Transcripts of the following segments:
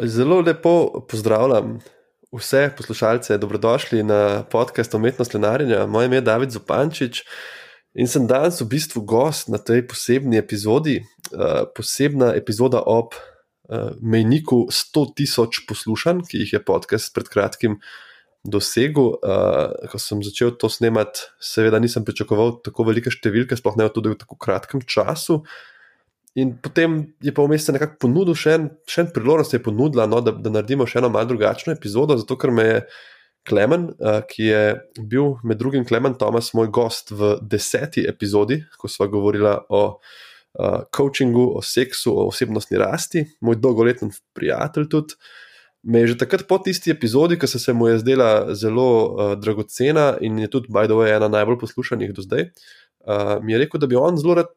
Zelo lepo pozdravljam vse poslušalce, dobrodošli na podcast Umetnost Lenarjenja. Moje ime je David Zupančič in sem danes v bistvu gost na tej posebni epizodi, posebna epizoda ob mejniku 100 tisoč poslušanj, ki jih je podcast pred kratkim dosegel. Ko sem začel to snemati, seveda nisem pričakoval tako velike številke, sploh ne v tako kratkem času. In potem je pa vmes nekako ponudil še en, še en priložnost, je ponudila, no, da, da naredimo še eno malo drugačno epizodo, zato ker me je Klemen, uh, ki je bil med drugim Klemen Tomas, moj gost v deseti epizodi, ko smo govorili o uh, coachingu, o seksu, o osebnostni rasti, moj dolgoletni prijatelj tudi. Me je že takrat po tisti epizodi, ki se mu je zdela zelo uh, dragocena in je tudi, by the way, ena najbolj poslušanih do zdaj, uh, mi je rekel, da bi on zelo rad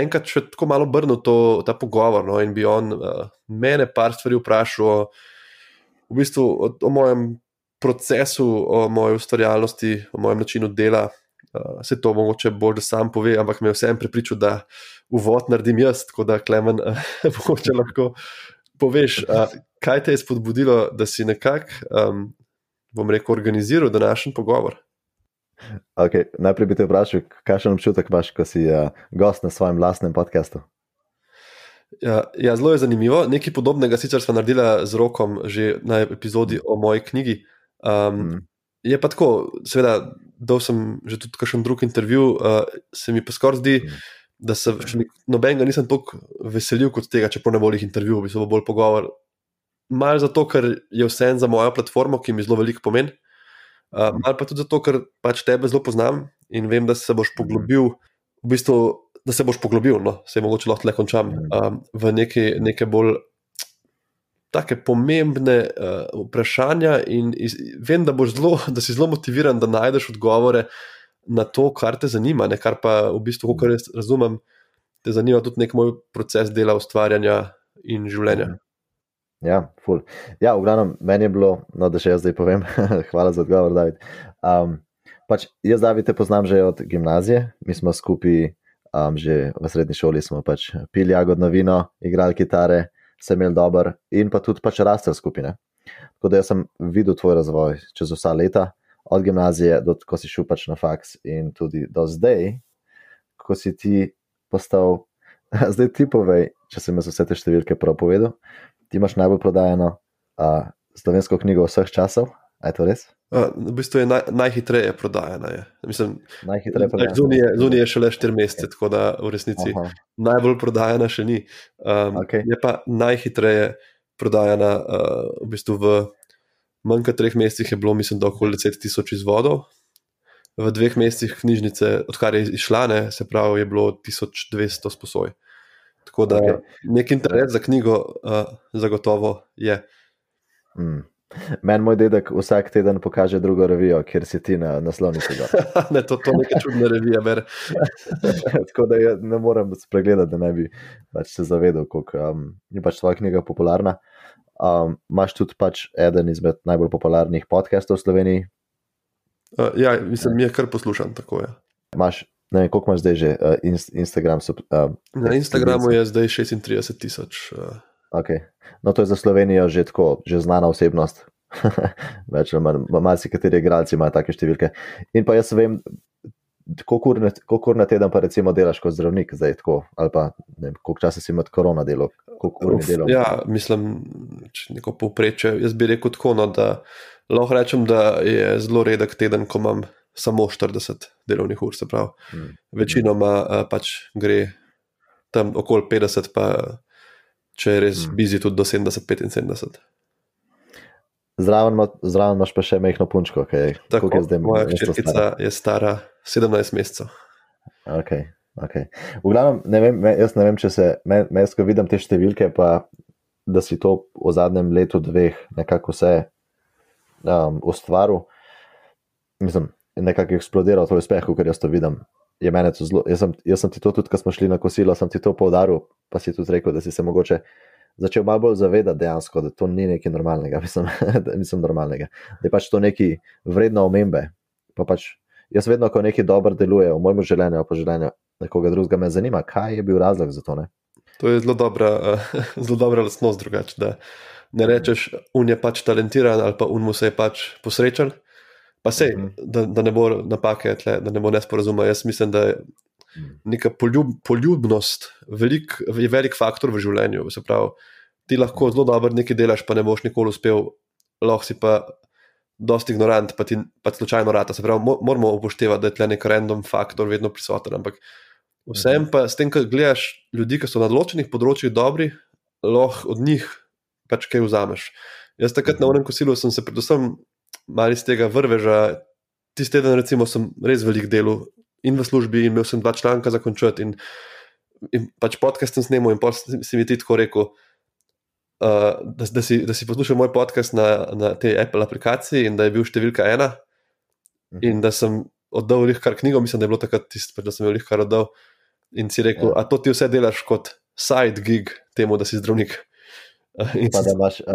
enkrat še tako malo obrnil ta pogovor no, in bi on uh, mene par stvari vprašal, v bistvu o, o mojem procesu, o moji ustvarjalnosti, o mojem načinu dela. Uh, se to mogoče bolj sam pove, ampak me je vseeno pripričal, da uvod naredim jaz, tako da klemen, uh, mogoče lahko poveš, uh, kaj te je spodbudilo, da si nekako, um, bom rekel, organiziral današnji pogovor. Okay, najprej bi te vprašal, kakšen občutek imaš, ko si uh, gost na svojem lastnem podkastu? Ja, ja, zelo je zanimivo. Nekaj podobnega sicer smo naredili z rokom že na epizodi o moji knjigi. Um, mm. Je pa tako, seveda, da sem že tudi kakšen drug intervju, uh, se mi pa skoraj zdi, mm. da se nobenega nisem tako veselil kot tega, če po nevoljih intervjujev, bi se bolj pogovarjal. Mal zato, ker je vse en za mojo platformo, ki mi zelo veliko pomeni. Uh, ali pa tudi zato, ker pač tebe zelo poznam in vem, da se boš poglobil, v bistvu, da se boš poglobil, no, se mogoče lahko le končam, um, v neke, neke bolj take pomembne uh, vprašanja. In iz, vem, da, zelo, da si zelo motiviran, da najdeš odgovore na to, kar te zanima, ne, kar pa v bistvu, kar jaz razumem, te zanima tudi nek moj proces dela, ustvarjanja in življenja. Ja, ful. Ja, v glavnem, meni je bilo, no, da še jaz zdaj povem, hvala za odgovor, David. Um, pač jaz, David, te poznam že od gimnazije, mi smo skupaj, um, že v srednji šoli smo pač pili jagodno vino, igrali kitare, se imeli dober in pa tudi pač rastel skupine. Tako da sem videl tvoj razvoj čez vsa leta, od gimnazije do ko si šel pač na faks in tudi do zdaj, ko si ti postal, zdaj ti povej, če sem jaz vse te številke prav povedal ti imaš najbolj prodajeno uh, slovensko knjigo vseh časov. Je to res? Uh, v bistvu je naj, najhitreje prodajena. Je. Mislim, najhitreje prodajena. Zunaj je šele 4 mesece, tako da v resnici Aha. najbolj prodajena še ni. Um, okay. Je pa najhitreje prodajena uh, v bistvu v manj kot 3 mesecih, je bilo, mislim, da okoli 10 tisoč izvodov. V dveh mesecih knjižnice, odkar je išla, ne, se pravi, je bilo 1200 sposoj. Tako da okay. nek interes za knjigo, uh, zagotovo je. Mm. Meni moj dedek vsak teden pokaže drugo revijo, kjer si ti na naslovnici. ne, to je nekaj čudne revije. Tako da ne morem spregledati, da ne bi pač se zavedal, kako um, je pač tvoja knjiga popularna. Um, Máš tudi pač eden izmed najbolj popularnih podcastov v Sloveniji? Uh, ja, mislim, mi je kar poslušan. Tako, ja. Máš Ne vem, koliko imaš zdaj že uh, Instagram? So, uh, Na Instagramu je zdaj 36 tisoč. Uh. Okay. No, to je za Slovenijo že tako, že znana osebnost. Več ali manj, malo si kateri igralci imajo take številke. In pa jaz vem, koliko ur na teden pa recimo delaš kot zdravnik, zdaj tako, ali pa ne vem, koliko časa si imel korona delo. Ja, mislim, če neko povpreče, jaz bi rekel tako, no, da lahko rečem, da je zelo redek teden, ko imam samo 40 delovnih ur, se pravi. Mm. Večinoma uh, pač gre tam okoli 50, pa če je res mm. bizi, tudi do 70-75. Zraven, zraven imaš pa še mehko punčko, kaj je tako. Je zdaj, moja hčerkica je stara 17 mesecev. Okay, okay. V glavnem, ne vem, jaz ne vem, če se mes, ko vidim te številke, pa da si to v zadnjem letu, dveh, nekako vse um, ustvaril. Mislim, nekako eksplodiral to uspeh, ker jaz to vidim. To zlo, jaz, sem, jaz sem ti to tudi, ko smo šli na kosilo, sem ti to poudaril, pa si tudi rekel, da si se mogoče začel malo bolj zavedati dejansko, da to ni nekaj normalnega, mislim, da, mislim normalnega, da je pač to nekaj vredno omembe. Pa pač, jaz vedno, ko nekaj dobro deluje v mojem življenju, pa življenju nekoga drugega, me zanima, kaj je bil razlog za to. Ne? To je zelo dobra, zelo dobra lastnost drugače, da, ne rečeš, un je pač talentiran ali pa un mu se je pač posrečen. Pa sej, Mhm. da, da ne bo napake, tle, da ne bo nesporazuma. Jaz mislim, da je Mhm. neka poljub, poljubnost velik, je velik faktor v življenju. Se pravi, ti lahko zelo dobro nekaj delaš, pa ne boš nikoli uspel, lahko si pa dosti ignorant, pa ti pa slučajno rata. Se pravi, mo- moramo upoštevati, da je tle nek random faktor vedno prisoten. Ampak vsem pa s tem, ko gledaš ljudi, ki so na določenih področjih dobri, lahko od njih pač kaj vzameš. Jaz takrat na unem kosilu sem se predvsem malo iz tega vrveža. Tisti teden, recimo, sem res velik delal in v službi, in imel sem dva članka za končati, in, in pač podcast sem snemal, in pol si mi ti tako rekel. Uh, da, da, si, da si poslušal moj podcast na, na tej Apple aplikaciji in da je bil številka ena, in da sem oddal jih kar knjigo, mislim, da je bilo takrat tisto, da sem jih kar oddal. In si rekel, Ja. a to ti vse delaš kot side gig temu, da si zdravnik. In Pa da imaš uh,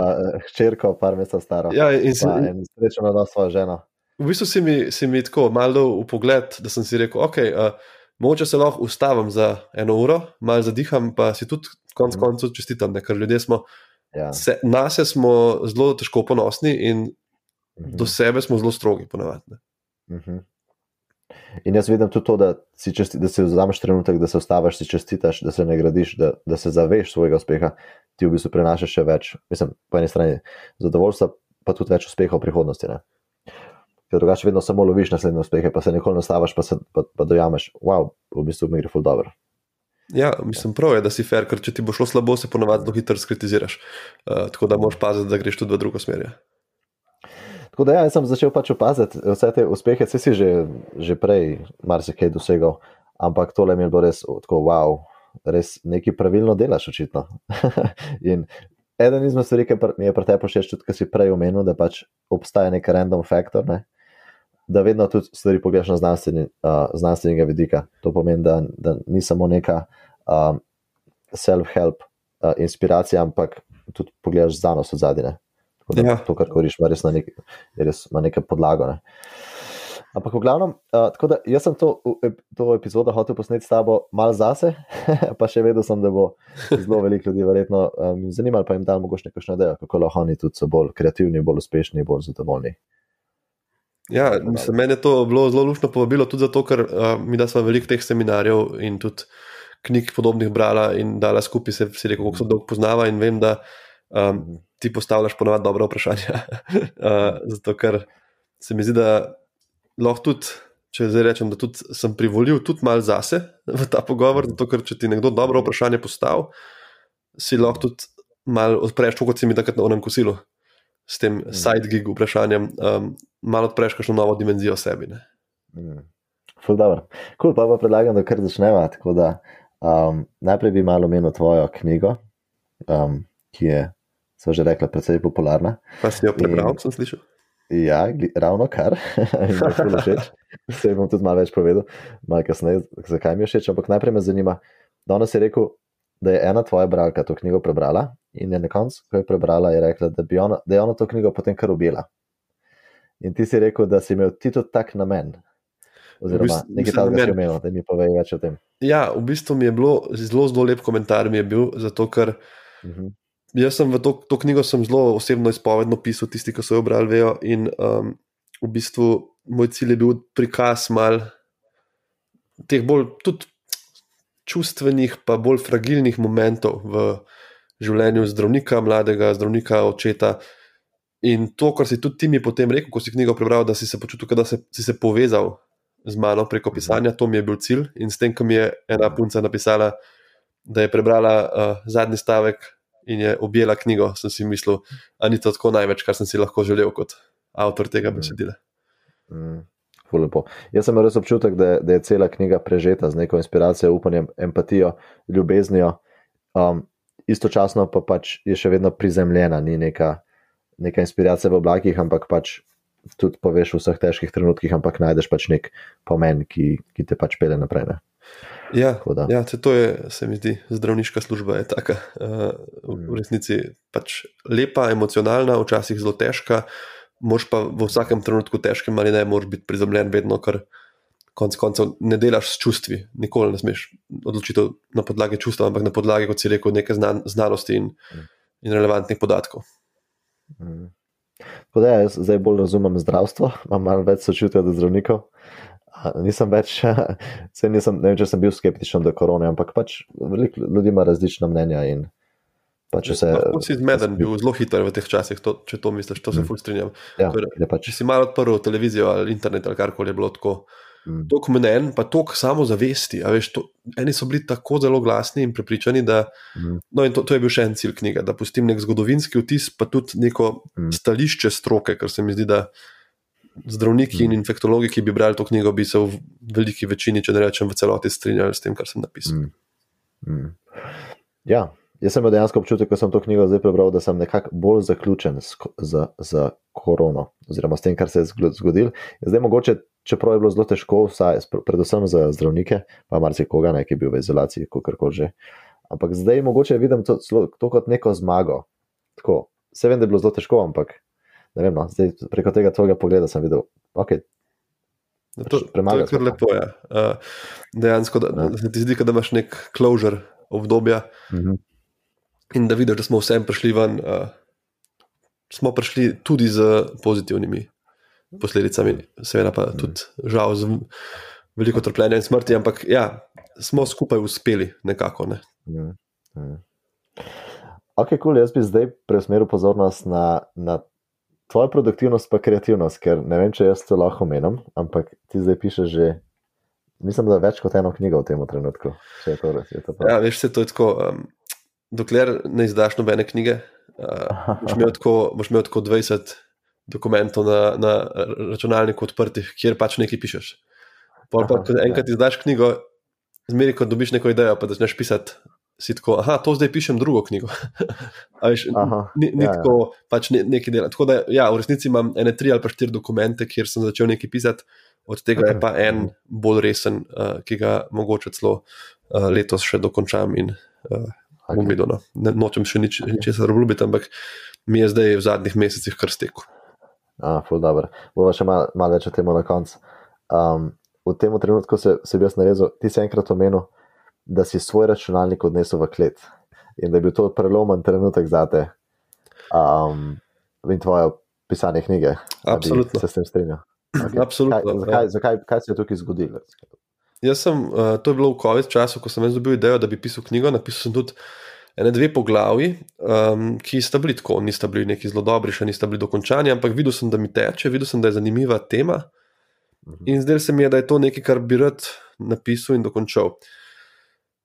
hčerko, par mesecev staro. Ja, in si, srečen s svojo ženo. v bistvu si mi, si mi tako malo v pogled, da sem si rekel, ok, uh, mogoče se lahko ustavim za eno uro, malo zadiham, pa si tudi konec Mhm. koncev čestitam, ne? ker ljudje smo, Ja. se, nas smo zelo težko ponosni in Mhm. do sebe smo zelo strogi ponavadi. ne. Mhm. In jaz vidim tudi to, da si, česti, da si vzameš trenutek, da se ustaviš, si čestitaš, da se nagradiš, da, da se zaveš svojega uspeha, ti v bistvu prinašaš še več, mislim, po eni strani zadovoljstva, pa tudi več uspeha v prihodnosti. Ne? Ker drugače vedno samo loviš naslednje uspehe, pa se nikoli ne ustaviš, pa, se, pa, pa dojameš, wow, v bistvu mi gre ful dobro. Ja, mislim, prav je, da si fair, ker če ti bo šlo slabo, se ponavadi zelo hitro skritiziraš. Uh, tako da moraš paziti, da greš tudi v drugo smer. ja. Tako da ja, sem začel pač opaziti vse te uspehe, vse si že, že prej marsikaj dosegal, ampak tole mi je bilo res tako, wow, res nekaj pravilno delaš, očitno. In eden izmed stvari, ki mi je pri tebi všeč, tudi, ki si prej omenil, da pač obstaja nek random faktor, ne? da vedno tudi stvari pogledaš na znanstveni, uh, znanstvenega vidika. To pomeni, da, da ni samo neka um, self-help uh, inspiracija, ampak tudi pogledaš znanost od zadine. Da, Ja. To, kar govoriš, ima res, na nek, res ima neko podlago. Ne? Ampak, v glavnem, uh, tako da jaz sem to, to epizodo hotel posneti s tabo malo zase, pa še vedel sem, da bo zelo veliko ljudi verjetno um, zanimalo, pa jim dal mogoče nekaj idejo, kako lahko oni tudi so bolj kreativni, bolj uspešni, bolj zadovoljni. Ja, mislim, meni je to bilo zelo lušno povabilo, tudi zato, ker uh, mi da smo veliko teh seminarjev in tudi knjig podobnih brala in dala skupaj, se si rekel, kako se dolgo poznava in vem, da um, ti postavljaš ponovadi dobra vprašanja. uh, zato, ker se mi zdi, da lahko tudi, če zdaj rečem, da tudi sem privolil tudi malo zase v ta pogovor, zato ker če ti nekdo dobro vprašanje postavi, si lahko tudi malo odpreš, kot si mi takrat na onem kosilu. S tem side gig vprašanjem, um, malo odpreš kakšno novo dimenzijo sebi. Ne? Mm. Ful dobro. Cool, pa pa predlagam, da kar začneva. Tako da um, najprej bi malo omenil tvojo knjigo, um, ki je, so že rekla, precej popularna. Pa si jo prebral, In- sem slišal. Ja, ravno kar. In mi je ful všeč. Se bom tudi malo več povedal, malo kasneje, zakaj mi je všeč. Ampak najprej me zanima, danes je rekel, da je ena tvoja bralka to knjigo prebrala in je na koncu, ko je prebrala, je rekla, da, ona, da je ona to knjigo potem kar objela. In ti si rekel, da si imel ti tudi tak namen. Oziroma, bistvu- nekaj takega si imel, da mi povej več o tem. Ja, v bistvu mi je bilo zelo, zelo lep komentar, mi je bil, zato ker Mhm. Jaz sem v to, to knjigo zelo osebno izpovedno pisal, tisti, ki so jo brali, vejo. In um, v bistvu moj cilj je bil prikaz mal teh bolj tudi čustvenih, pa bolj fragilnih momentov v življenju zdravnika, mladega zdravnika, očeta. In to, kar si tudi ti mi potem rekel, ko si knjigo prebral, da si se počutil, da se, si se povezal z mano preko pisanja, to mi je bil cilj. In s tem, ko mi je ena punca napisala, da je prebrala uh, zadnji stavek in je objela knjigo, sem si mislil, da ni to tako največ, kar sem si lahko želel kot avtor tega Mhm. besedila. Mm, ful lepo. Jaz sem imel res občutek, da, da je cela knjiga prežeta z neko inspiracijo, upanjem, empatijo, ljubeznijo, um, istočasno pa pač je še vedno prizemljena, ni neka, neka inspiracija v oblakih, ampak pač tudi poveš v vseh težkih trenutkih, ampak najdeš pač nek pomen, ki, ki te pač pele naprej. Ne? Ja, da. ja to je, se mi zdi, zdravniška služba je taka. V, Mm. v resnici pač lepa, emocionalna, včasih zelo težka, moš pa v vsakem trenutku težkem ali ne, moraš biti prizemljen vedno, ker konec koncev ne delaš s čustvi, nikoli ne smeš odločitev na podlagi čustva, ampak na podlagi, kot si rekel, neke znan, znanosti in, Mm. in relevantnih podatkov. Mm. Tako da ja, jaz zdaj bolj razumem zdravstvo, imam malo več sočutja do zdravnikov. Nisem več, saj nisem, ne vem, če sem bil skeptičen do korone, ampak pač veliko ljudi ima različna mnenja in pač vse. Lahko si zmeden, bil zelo hiter v teh časih, to, če to misliš, to se Mm. fulj strinjam. Ja, Ker pač, Če si malo odprl televizijo ali internet ali karkoli je bilo tako, mm, toliko mnen, pa toliko samozavesti. Veš, to, eni so bili tako zelo glasni in prepričani, da mm, no, in to, to je bil še en cilj knjige, da pustim nek zgodovinski vtis, pa tudi neko Mm. stališče stroke, ker se mi zdi, da zdravniki in Mm. infektologi, ki bi brali to knjigo, bi se v veliki večini, če ne rečem v celoti, strinjali s tem, kar sem napisal. mm, mm. Ja, jaz sem imel dejansko občutek, ko sem to knjigo zdaj prebral, da sem nekako bolj zaključen z, z, z korono, oziroma s tem, kar se je zgodilo. Zdaj, mogoče, čeprav je bilo zelo težko, vsaj, predvsem za zdravnike, pa marsikoga, ki je bil v izolaciji, kako koli že. Ampak zdaj mogoče vidim to, to kot neko zmago. Tako, vse vem, da je bilo zelo težko, ampak ne vem, no, zdaj preko tega tvojega pogleda sem videl, ok, To, Pač to je kar lepo. Ja. Uh, dejansko, da, Ja. da se ti zdi, da imaš nek closure obdobja mhm, in da vidiš, da smo vsem prišli ven. Uh, smo prišli tudi z pozitivnimi posledicami, seveda pa tudi žal z veliko trpljenja in smrti, ampak ja, smo skupaj uspeli nekako. Ne. mhm, mhm. Ok, kul, cool, jaz bi zdaj preusmeril pozornost na, na tvojo produktivnost, pa kreativnost, ker ne vem, če jaz to lahko menim, ampak ti zdaj pišeš že, mislim, da več kot eno knjigo v tem trenutku. Je to je to prav. Ja, veš, se to je tako. Um, dokler ne izdaš nobene knjige, uh, boš, imel tako, boš imel tako 20 dokumentov na, na računalniku odprtih, kjer pač nekaj pišeš. Pol pa, ko enkrat izdaš knjigo, zmeri, ko dobiš neko idejo, pa začneš pisati. Si tako, aha, to zdaj pišem drugo knjigo. A veš, Aha, ni ni ja, ja. tako, pač ne, nekaj dela. Tako da, ja, v resnici imam ene tri ali pa štiri dokumente, kjer sem začel nekaj pisati, od tega je pa en bolj resen, uh, ki ga mogoče celo uh, letos še dokončam in uh, bom Ok. videl. No. Ne, nočem še nič, ničesar obljubiti, ampak mi je zdaj v zadnjih mesecih kar stekel. A, ful dobro. Bova še malo mal več o tem na koncu. Um, v tem trenutku se, se bi jaz navezal, ti si enkrat omenil, da si svoj računalnik odnesel v klet in da je bil to prelomen trenutek za te um, in tvoje pisanje knjige. Absolutno. Se s tem strinjal. Okay. Absolutno, Kaj, ja. zakaj, zakaj, kaj se je tukaj zgodilo? Jaz sem, uh, to je bilo v COVID času, ko sem jaz dobil idejo, da bi pisal knjigo. Napisal sem tudi ene dve poglavi, um, ki sta bili tako, nista bili neki zelo dobri, še nista bili dokončani, ampak videl sem, da mi teče, videl sem, da je zanimiva tema. In zdaj se mi je, da je to nekaj, kar bi rad napisal in dokončal.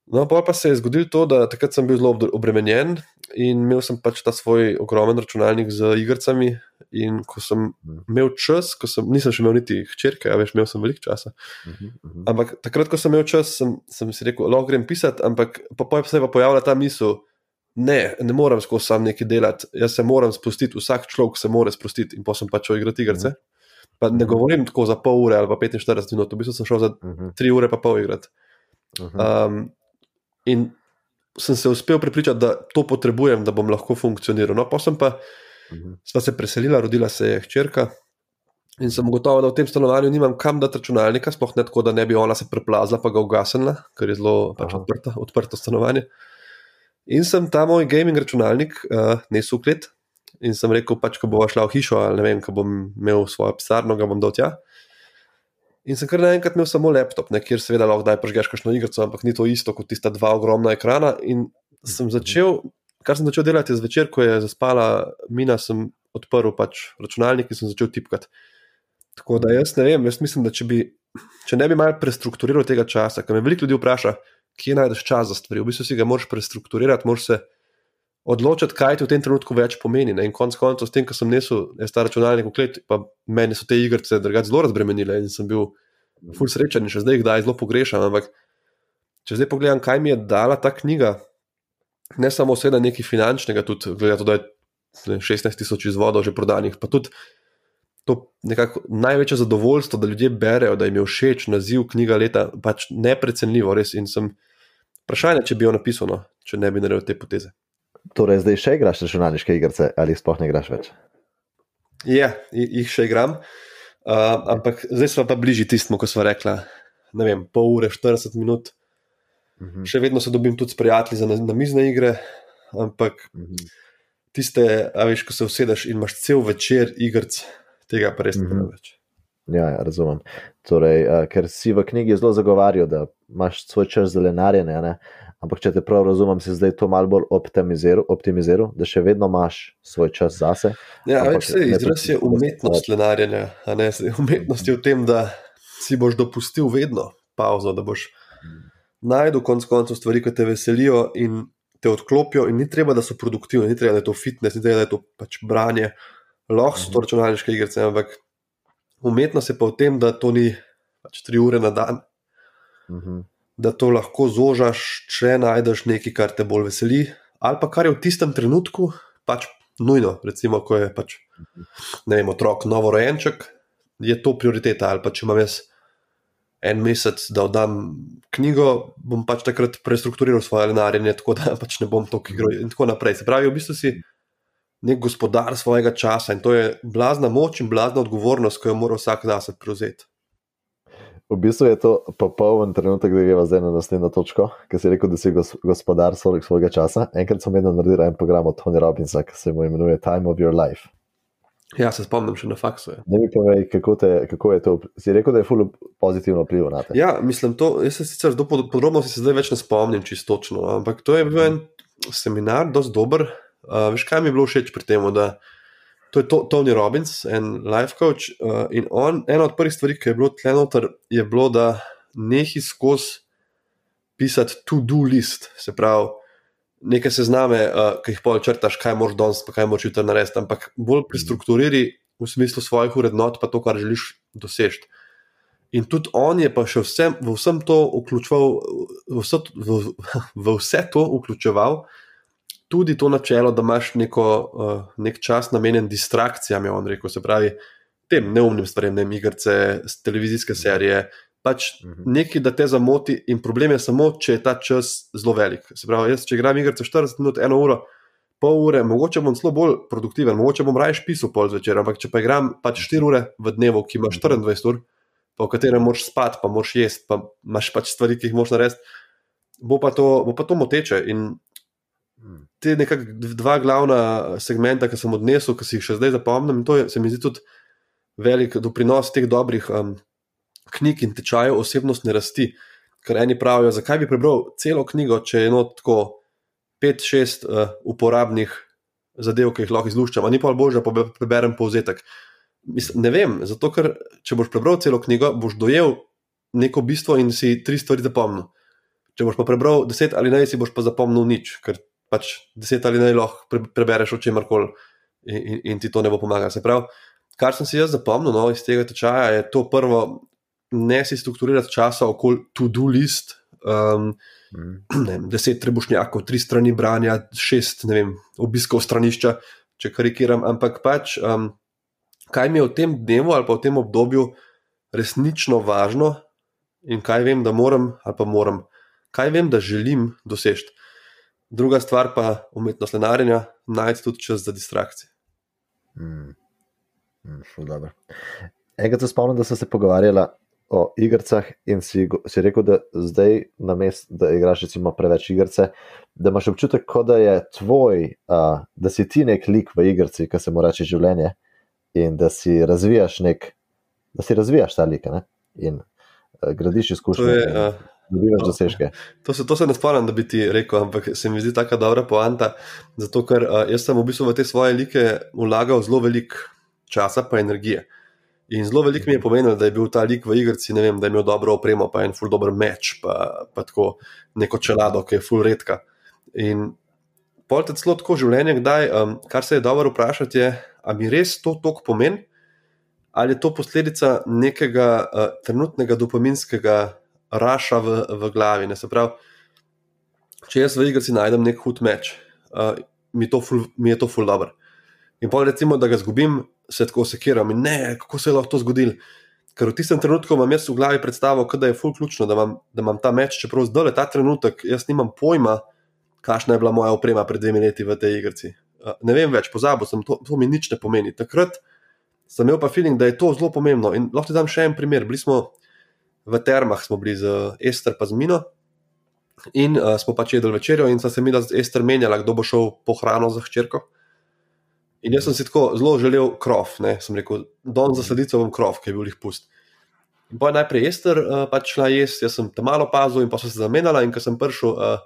No, pol pa se je zgodilo to, da takrat sem bil zelo obremenjen in imel sem pač ta svoj ogromen računalnik z igricami. In ko sem imel čas, ko sem, nisem še imel niti hčerke, a veš, imel sem veliko časa. Mhm, mhm. Ampak takrat, ko sem imel čas, sem, sem si rekel, lahko grem pisati, ampak pa, pa se je pa pojavila ta misel, ne, ne morem skozi sam nekaj delati, jaz se moram spustiti, vsak človek se mora spustiti in pa sem pač šel igrati igrice. Pa ne Mhm. govorim tako za pol ure ali pa 45 minut, v bistvu sem šel za Mhm, 3 ure pa pol igrati. mhm. Um, in sem se uspel prepričati, da to potrebujem, da bom lahko funkcioniral. No, pa sem pa, Mhm. sva se preselila, rodila se je hčerka. In sem gotovo, da v tem stanovanju nimam kam dati računalnika, sploh ne tako, da ne bi ona se preplazila, pa ga ugasnila, ker je zelo pač Aha. odprta, odprto stanovanje. In sem ta moj gaming računalnik uh, nesel v klet in sem rekel, pač, ko bova šla v hišo, ali ne vem, ko bom imel svojo pisarno, ga bom dal tja. In sem kar naenkrat imel samo laptop, ne, kjer seveda lahko daj požgeš kakšno igrico, ampak ni to isto kot tista dva ogromna ekrana. In sem začel, kar sem začel delati zvečer, ko je zaspala Mina, sem odprl pač računalnik in sem začel tipkati. Tako da jaz ne vem, jaz mislim, da če, bi, če ne bi malo prestrukturiral tega časa, ker me veliko ljudi vpraša, kje najdeš čas za stvari, v bistvu si ga moraš prestrukturirati, moraš se odločiti, kaj ti v tem trenutku več pomeni. Ne? In konec koncev, s tem, ko sem nesel ta računalnik v klet, pa meni so te igrice drugače zelo razbremenile in sem bil ful srečen in še zdaj jih daj zelo pogrešam. Ampak če zdaj pogledam, kaj mi je dala ta knjiga, ne samo seveda nekaj finančnega, tudi glede na to, da je ne, 16 tisoč izvodov že prodanih, pa tudi to nekako največje zadovoljstvo, da ljudje berejo, da jim je všeč naziv knjiga leta, pač neprecenljivo, res. In sem vprašanje, če bi jo napisal, no, če ne bi naredil te poteze. Torej, zdaj še igraš računalniške igrice ali sploh ne igraš več? Ja, ji- jih še igram, uh, ampak zdaj smo pa bližji tistemu, ko smo rekla, ne vem, pol ure, 40 minut. Mhm, Še vedno se dobim tudi s prijatelji za na- namizne igre, ampak mhm. tiste, a veš, ko se usedeš in imaš cel večer igrc, tega pa res ne Mhm. mm -hmm. več. Ja, ja, razumem. Torej, uh, ker si v knjigi zelo zagovarjal, da imaš svoj čas za lenarjenje, ne? Ampak če te prav razumem, si zdaj to malo bolj optimiziral, optimiziral da še vedno imaš svoj čas zase. Ja, Ampak več se izraz je umetnost lenarjenja. ne. Zdaj, Umetnost je v tem, da si boš dopustil vedno pauzo, da boš najdel konec koncev stvari, ki te veselijo in te odklopijo, in ni treba, da so produktivne, ni treba, da je to fitness, ni treba, da je to pač branje, lahko so to računalniške igrice, ampak umetnost je pa v tem, da to ni pač tri ure na dan, Mhm. Da to lahko zožaš, če najdeš nekaj, kar te bolj veseli, ali pa kar je v tistem trenutku pač nujno. Recimo, ko je pač, ne vem, otrok, novorojenček, je to prioriteta. Ali pa če imam jaz en mesec, da oddam knjigo, bom pač takrat prestrukturiral svoje lenarjenje, tako da pač ne bom toliko igral in tako naprej. Se pravi, v bistvu si nek gospodar svojega časa in to je blazna moč in blazna odgovornost, ki jo mora vsak zase prevzeti. V bistvu je to popoln trenutek, da greva zdaj na naslednjo točko, ker si rekel, da si gos, gospodar svojega, časa. Enkrat sem vedno naredil en program od Tony Robbinsa, ki se mu imenuje Time of Your Life. Ja, se spomnim še na faksu. Ja. Ne mi povej, kako, te, kako je to. Si rekel, da je ful pozitivno vplival na te. Ja, mislim, to, jaz se sicer pod, podrobno se zdaj več ne spomnim čisto točno, no, ampak to je bil en seminar, dosti dober. Uh, veš, kaj mi je bilo všeč pri tem? To je to, Tony Robbins, en life coach. Uh, in on, ena od prvih stvari, ki je bilo tle noter, je bilo, da nehi skozi pisati to-do list, se pravi, neke sezname, uh, ki jih pol črtaš, kaj moraš danes, pa kaj moraš jutri narediti, ampak bolj prestrukturiri v smislu svojih urednot, pa to, kar želiš doseči. In tudi on je pa še vsem, v vsem to vključeval, v vse, v, v vse to vključeval tudi to načelo, da imaš neko, uh, nek čas namenjen distrakcijam, je on rekel, se pravi, tem neumnim stvarem, ne igrice, televizijske serije. Pač nekaj, da te zamoti, in problem je samo, če je ta čas zelo velik. Se pravi, jaz, če igram igrice 40 minut, eno uro, pol ure, mogoče bom zelo bolj produktiven, mogoče bom raje pisal pol zvečer, ampak če pa igram pač 4 ure v dnevu, ki ima 24 ur, pa v katerem moraš spati, pa moraš jesti, pa imaš pač stvari, ki jih moraš narediti, bo pa to, bo pa to moteče. In te nekakšna dva glavna segmenta, ki sem odnesel, ki si jih še zdaj zapomnim, in to je, se mi zdi tudi velik doprinos teh dobrih um, knjig in tečajev osebnostne rasti. Ker eni pravijo, zakaj bi prebral celo knjigo, če je eno tako 5-6 uh, uporabnih zadev, ki jih lahko izluščam, a ni pa bolje, da preberem povzetek. Mislim, ne vem, zato ker če boš prebral celo knjigo, boš dojel neko bistvo in si tri stvari zapomnil. Če boš pa prebral deset ali ne, si boš pa zapomnil nič, ker pač deset ali ne lahko pre, prebereš o čemer koli in, in, in ti to ne bo pomagalo. Se pravi, kar sem si jaz zapomnil no, iz tega tečaja, je to prvo, ne si strukturirati časa okoli to-do list. Um, ne vem, deset trebušnjakov, tri strani branja, šest vem, obiskov stranišča, če karikiram, ampak pač, um, kaj mi je v tem dnevu ali pa v tem obdobju resnično važno in kaj vem, da moram ali pa moram, kaj vem, da želim doseči. Druga stvar pa umetnost lenarjenja, najti tudi čas za distrakcije. Mm. Mm, Enkrat se spomnim, da so se pogovarjala o igrah in si, si rekel, da zdaj, na mestu, da igraš recimo preveč igrice, da imaš občutek, kot da je tvoj, uh, da si ti nek lik v igrici, ki se mu reče življenje, in da si razvijaš nek, da si razvijaš ta lik ne? in uh, gradiš izkušnje. Dobivaš dosežke. To se, to se ne spomnim, da bi ti rekel, ampak se mi zdi tako dobra poanta. Zato, ker uh, jaz sem v bistvu v te svoje like vlagal zelo veliko časa in energije. In zelo veliko mi je pomenilo, da je bil ta lik v igrici, vem, da je imel dobro opremo, pa en full dober meč, pa, pa tako neko čelado, ki je full redka. In pol te celo tako življenje, kdaj, um, kar se je dobro vprašati, je, ali mi res to tok pomeni, ali je to posledica nekega uh, trenutnega dopaminskega raša v, v glavi. Ne? Se pravi, če jaz v igrici najdem nek hud meč, uh, mi, ful, mi je to full dobro. In pa recimo, da ga zgubim, se tako sekiram in ne, kako se je lahko to zgodilo. Ker v tistem trenutku imam jaz v glavi predstavo, da je full ključno, da imam, da imam ta meč, čeprav zdaj le ta trenutek, jaz nimam pojma, kakšna je bila moja oprema pred dvemi leti v tej igrici. Uh, ne vem več, pozabil sem, to, to mi nič ne pomeni. Takrat sem imel pa feeling, da je to zelo pomembno. In lahko ti dam še en primer. Bili smo v termah, smo bili z Ester pa z Mino. In uh, smo pač jedli večerjo, in sem se mi da z Ester menjala, kdo bo šel po hrano za hčerko. In jaz sem si tako zelo želel krov, ne, sem rekel, don za sledico bom krov, ki je bil jih pust. In pa je najprej Ester uh, pač šla jesti, jaz sem tam malo opazil in pa so se zamenjala. In ko sem prišel uh,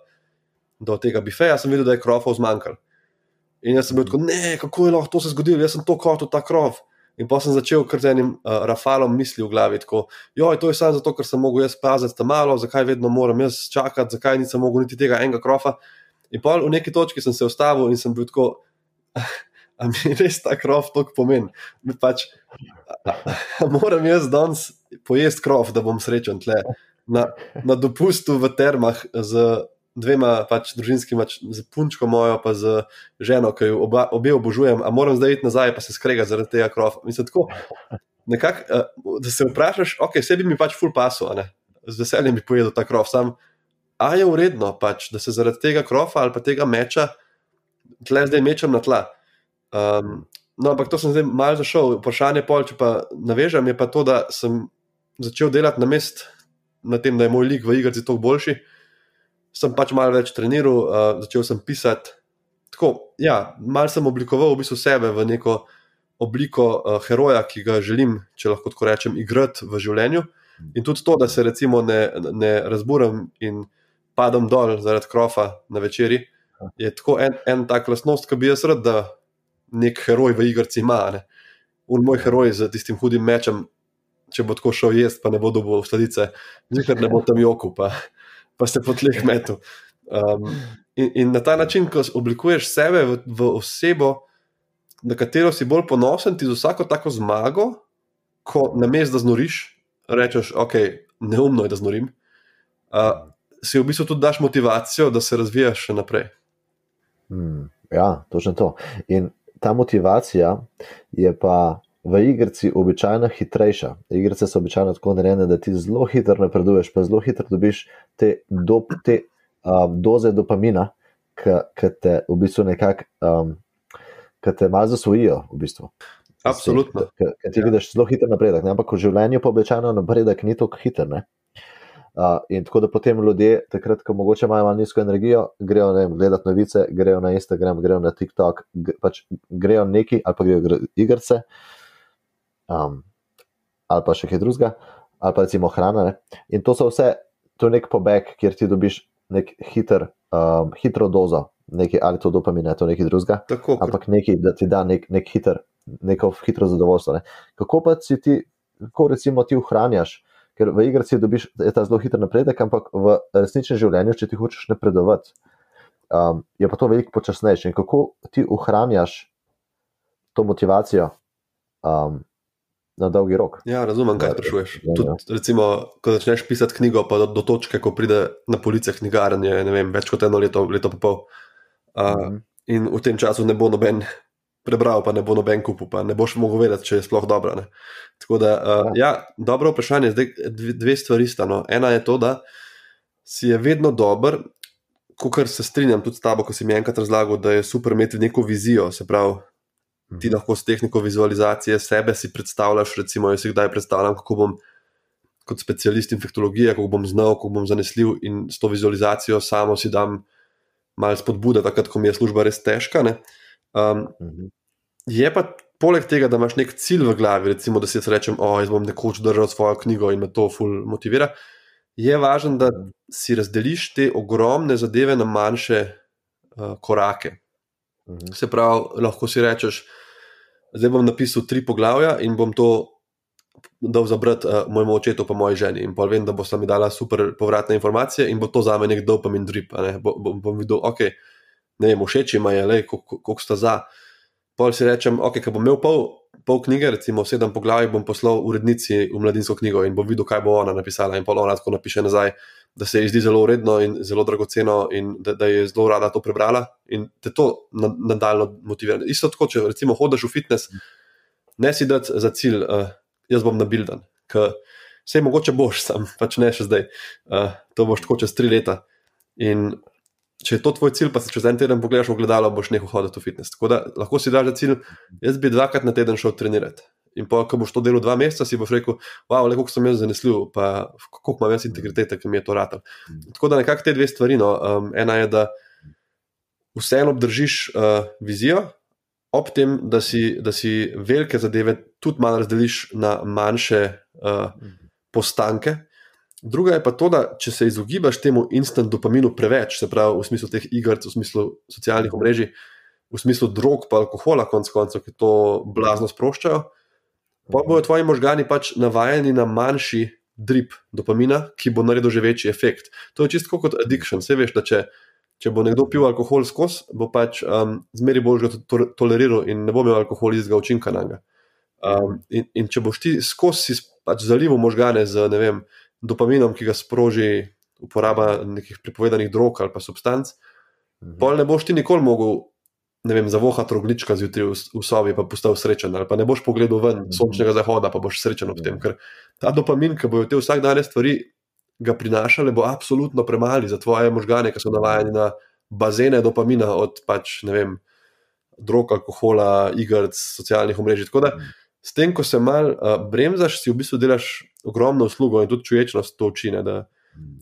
do tega bifeja, sem videl, da je krofov zmanjkalo. In jaz sem bil tako, ne, kako je lahko to se zgodilo, jaz sem to kot ta krov. In pa sem začel kar z enim uh, rafalom misli v glavi, tako, joj, to je samo zato, ker sem mogel jaz paziti tam malo, zakaj vedno moram jaz čakati, zakaj nisem mogel niti tega enega krofa. In pa v neki točki sem se ustavil in sem bil tako, a mi res ta krov toliko pomeni. Pač, a, a moram jaz danes pojesti krov, da bom srečen tle. Na, na dopustu v termah z dvema pač, družinskima, z punčko mojo, pa z ženo, ki jo oba, obe obožujem, a moram zdaj iti nazaj, pa se skrega zaradi tega krova. Mislim, tako, nekak, uh, da se vprašaš, ok, sebi mi pač full paso, z veseljem bi pojedel ta krov, sam, a je uredno, pač, da se zaradi tega krova ali pa tega meča, tle zdaj mečem na tla. Um, no, ampak to sem zdaj malo zašel. Vprašanje pol, če pa navežem, je pa to, da sem začel delati na mest, na tem, da je moj lik v igri toliko boljši sem pač malo več treniral, uh, začel sem pisati. Tako, ja, malo sem oblikoval v bistvu sebe v neko obliko uh, heroja, ki ga želim, če lahko tako rečem, igrati v življenju. In tudi to, da se recimo ne, ne razburem in padem dol zaradi krofa na večerji, je tako en, en tak lastnost, ki bi jaz rad, da nek heroj v igrci ima. Ne. Un moj heroj z tistim hudim mečem, če bo tako šel jesti, pa ne bo dobil sladice, zikr ne bo tam joku. Pa pa ste po tleh metu. Um, in, in na ta način, ko oblikuješ sebe v, v osebo, na katero si bolj ponosen, ti za vsako tako zmago, ko na mestu da znoriš, rečeš, ok, neumno je, da znorim. Uh, si v bistvu tudi daš motivacijo, da se razvijaš še naprej. Hmm, ja, točno to. In ta motivacija je pa v igrici običajno hitrejša. Igrice so običajno tako narejene, da ti zelo hitro napreduješ, pa zelo hitro dobiš te, do, te um, doze dopamina, ki te v bistvu nekako, um, ki te malo zasvojijo. V bistvu. Absolutno. Ker ti ja. vidiš zelo hiter napredek, ne? ampak v življenju pa običajno napredek ni tako hiter. Uh, in tako da potem ljudje, takrat, ko mogoče imajo malo nizko energijo, grejo vem, gledati novice, grejo na Instagram, grejo na TikTok, pač grejo neki ali pa grejo igrice, um, ali pa še kaj drugega, ali pa recimo hrana. Ne? In to so vse, to je nek pobeg, kjer ti dobiš nek hiter, um, hitro dozo, nekaj, ali to dopamine, to nekaj drugega. Tako, ampak nekaj, da ti da nek, nek hiter, neko hitro zadovoljstvo. Ne? Kako pa si ti, kako recimo ti ohranjaš? Ker v igri si dobiš ta zelo hiter napredek, ampak v resničnem življenju, če ti hočeš napredovati, um, je pa to veliko počasnejše. In kako ti ohranjaš to motivacijo, um, na dolgi rok. Ja, razumem, kaj sprašuješ. Ja, ja. Recimo, ko začneš pisati knjigo, pa do, do točke, ko pride na police knjigarne, je vem, več kot eno leto, leto pa pol. Uh, mhm. In v tem času ne bo noben prebral, pa ne bo noben kupil, pa ne boš mogel vedeti, če je sploh dobro. Ne? Tako da, uh, ja. ja, dobro vprašanje. Zdaj, dve, dve stvari sta. No. Ena je to, da si je vedno dober. Kar se strinjam tudi s tabo, ko si mi enkrat razlagal, da je super imeti neko vizijo, se pravi, ti mhm. lahko s tehniko vizualizacije sebe si predstavljaš. Recimo, jaz si kdaj predstavljam, kako bom kot specialist infektologije, kako bom znal, kako bom zanesljiv in s to vizualizacijo samo si dam malo spodbude, takrat, ko mi je služba res težka. Um, je pa poleg tega, da imaš nek cilj v glavi, recimo, da si rečem, da oh, bom nekoč držal svojo knjigo in me to ful motivira. Je važno, da mhm. si razdeliš te ogromne zadeve na manjše uh, korake. Mhm. Se pravi, lahko si rečeš, zdaj bom napisal tri poglavja in bom to dal za brat uh, mojemu očetu, pa moji ženi. In pa vem, da bo sta mi dala super povratne informacije in bo to za me nek dopamin drip. Bom, bom, bom videl, ok, ne vem, všeč jim je, koliko sta za. Pol si rečem, ok, ko bom imel pol, pol knjige, recimo sedem poglavij, bom poslal urednici v mladinsko knjigo in bom videl, kaj bo ona napisala. In pol ona tako napiše nazaj da se ji zdi zelo uredno in zelo dragoceno, in da, da je zelo rada to prebrala in te to nadaljno motivira. Isto tako, če recimo hodiš v fitness, ne si dati za cilj, uh, jaz bom nabildan, ker vse mogoče boš, sam pač ne še zdaj, uh, to boš tako čez tri leta. In če je to tvoj cilj, pa se čez en teden pogledaš v gledalo, boš nehal hoditi v fitness. Tako da lahko si daš za cilj, jaz bi dvakrat na teden šel trenirati. In pa, ko boš to delo dva meseca, si boš rekel, wow, le kako sem jaz zanesljiv, pa kako imam jaz integritete, ki mi je to. Mm. Tako da nekako te dve stvari. No. Um, ena je, da vseeno obdržiš uh, vizijo, ob tem, da si, da si velike zadeve tudi malo razdeliš na manjše uh, postanke. Druga je pa to, da če se izogibaš temu instant dopaminu preveč, se pravi v smislu teh iger, v smislu socialnih omrežij, v smislu drog, pa alkohola, konc koncev, ki to blazno sproščajo, pa bodo tvoji možgani pač navajeni na manjši drip dopamina, ki bo naredil že večji efekt. To je čisto kot addiction. Vse veš, da če, če bo nekdo pil alkohol skozi, bo pač um, zmeri bolj ga to toleriral in ne bo imel alkohol izga učinka na njega. Um, in, in če boš ti skozi pač zalival možgane z vem, dopaminom, ki ga sproži uporaba nekih prepovedanih drog ali pa substanc, mhm. pol ne boš ti nikoli mogel ne vem, zavohati roglička zjutraj v, v sobi, pa postal srečen, ali pa ne boš pogledal ven -hmm. sončnega zahoda, pa boš srečen ob tem. Mhm. Ker ta dopamin, ki bojo te vsakdanje stvari ga prinašale, bo absolutno premali za tvoje možgane, ki so navajeni na bazene dopamina od pač, ne vem, drog, alkohola, igr, socialnih omrežij. Tako da. -hmm. S tem, ko se mal uh, bremzaš, si v bistvu delaš ogromno uslugo in tudi čuječnost to učine. Da,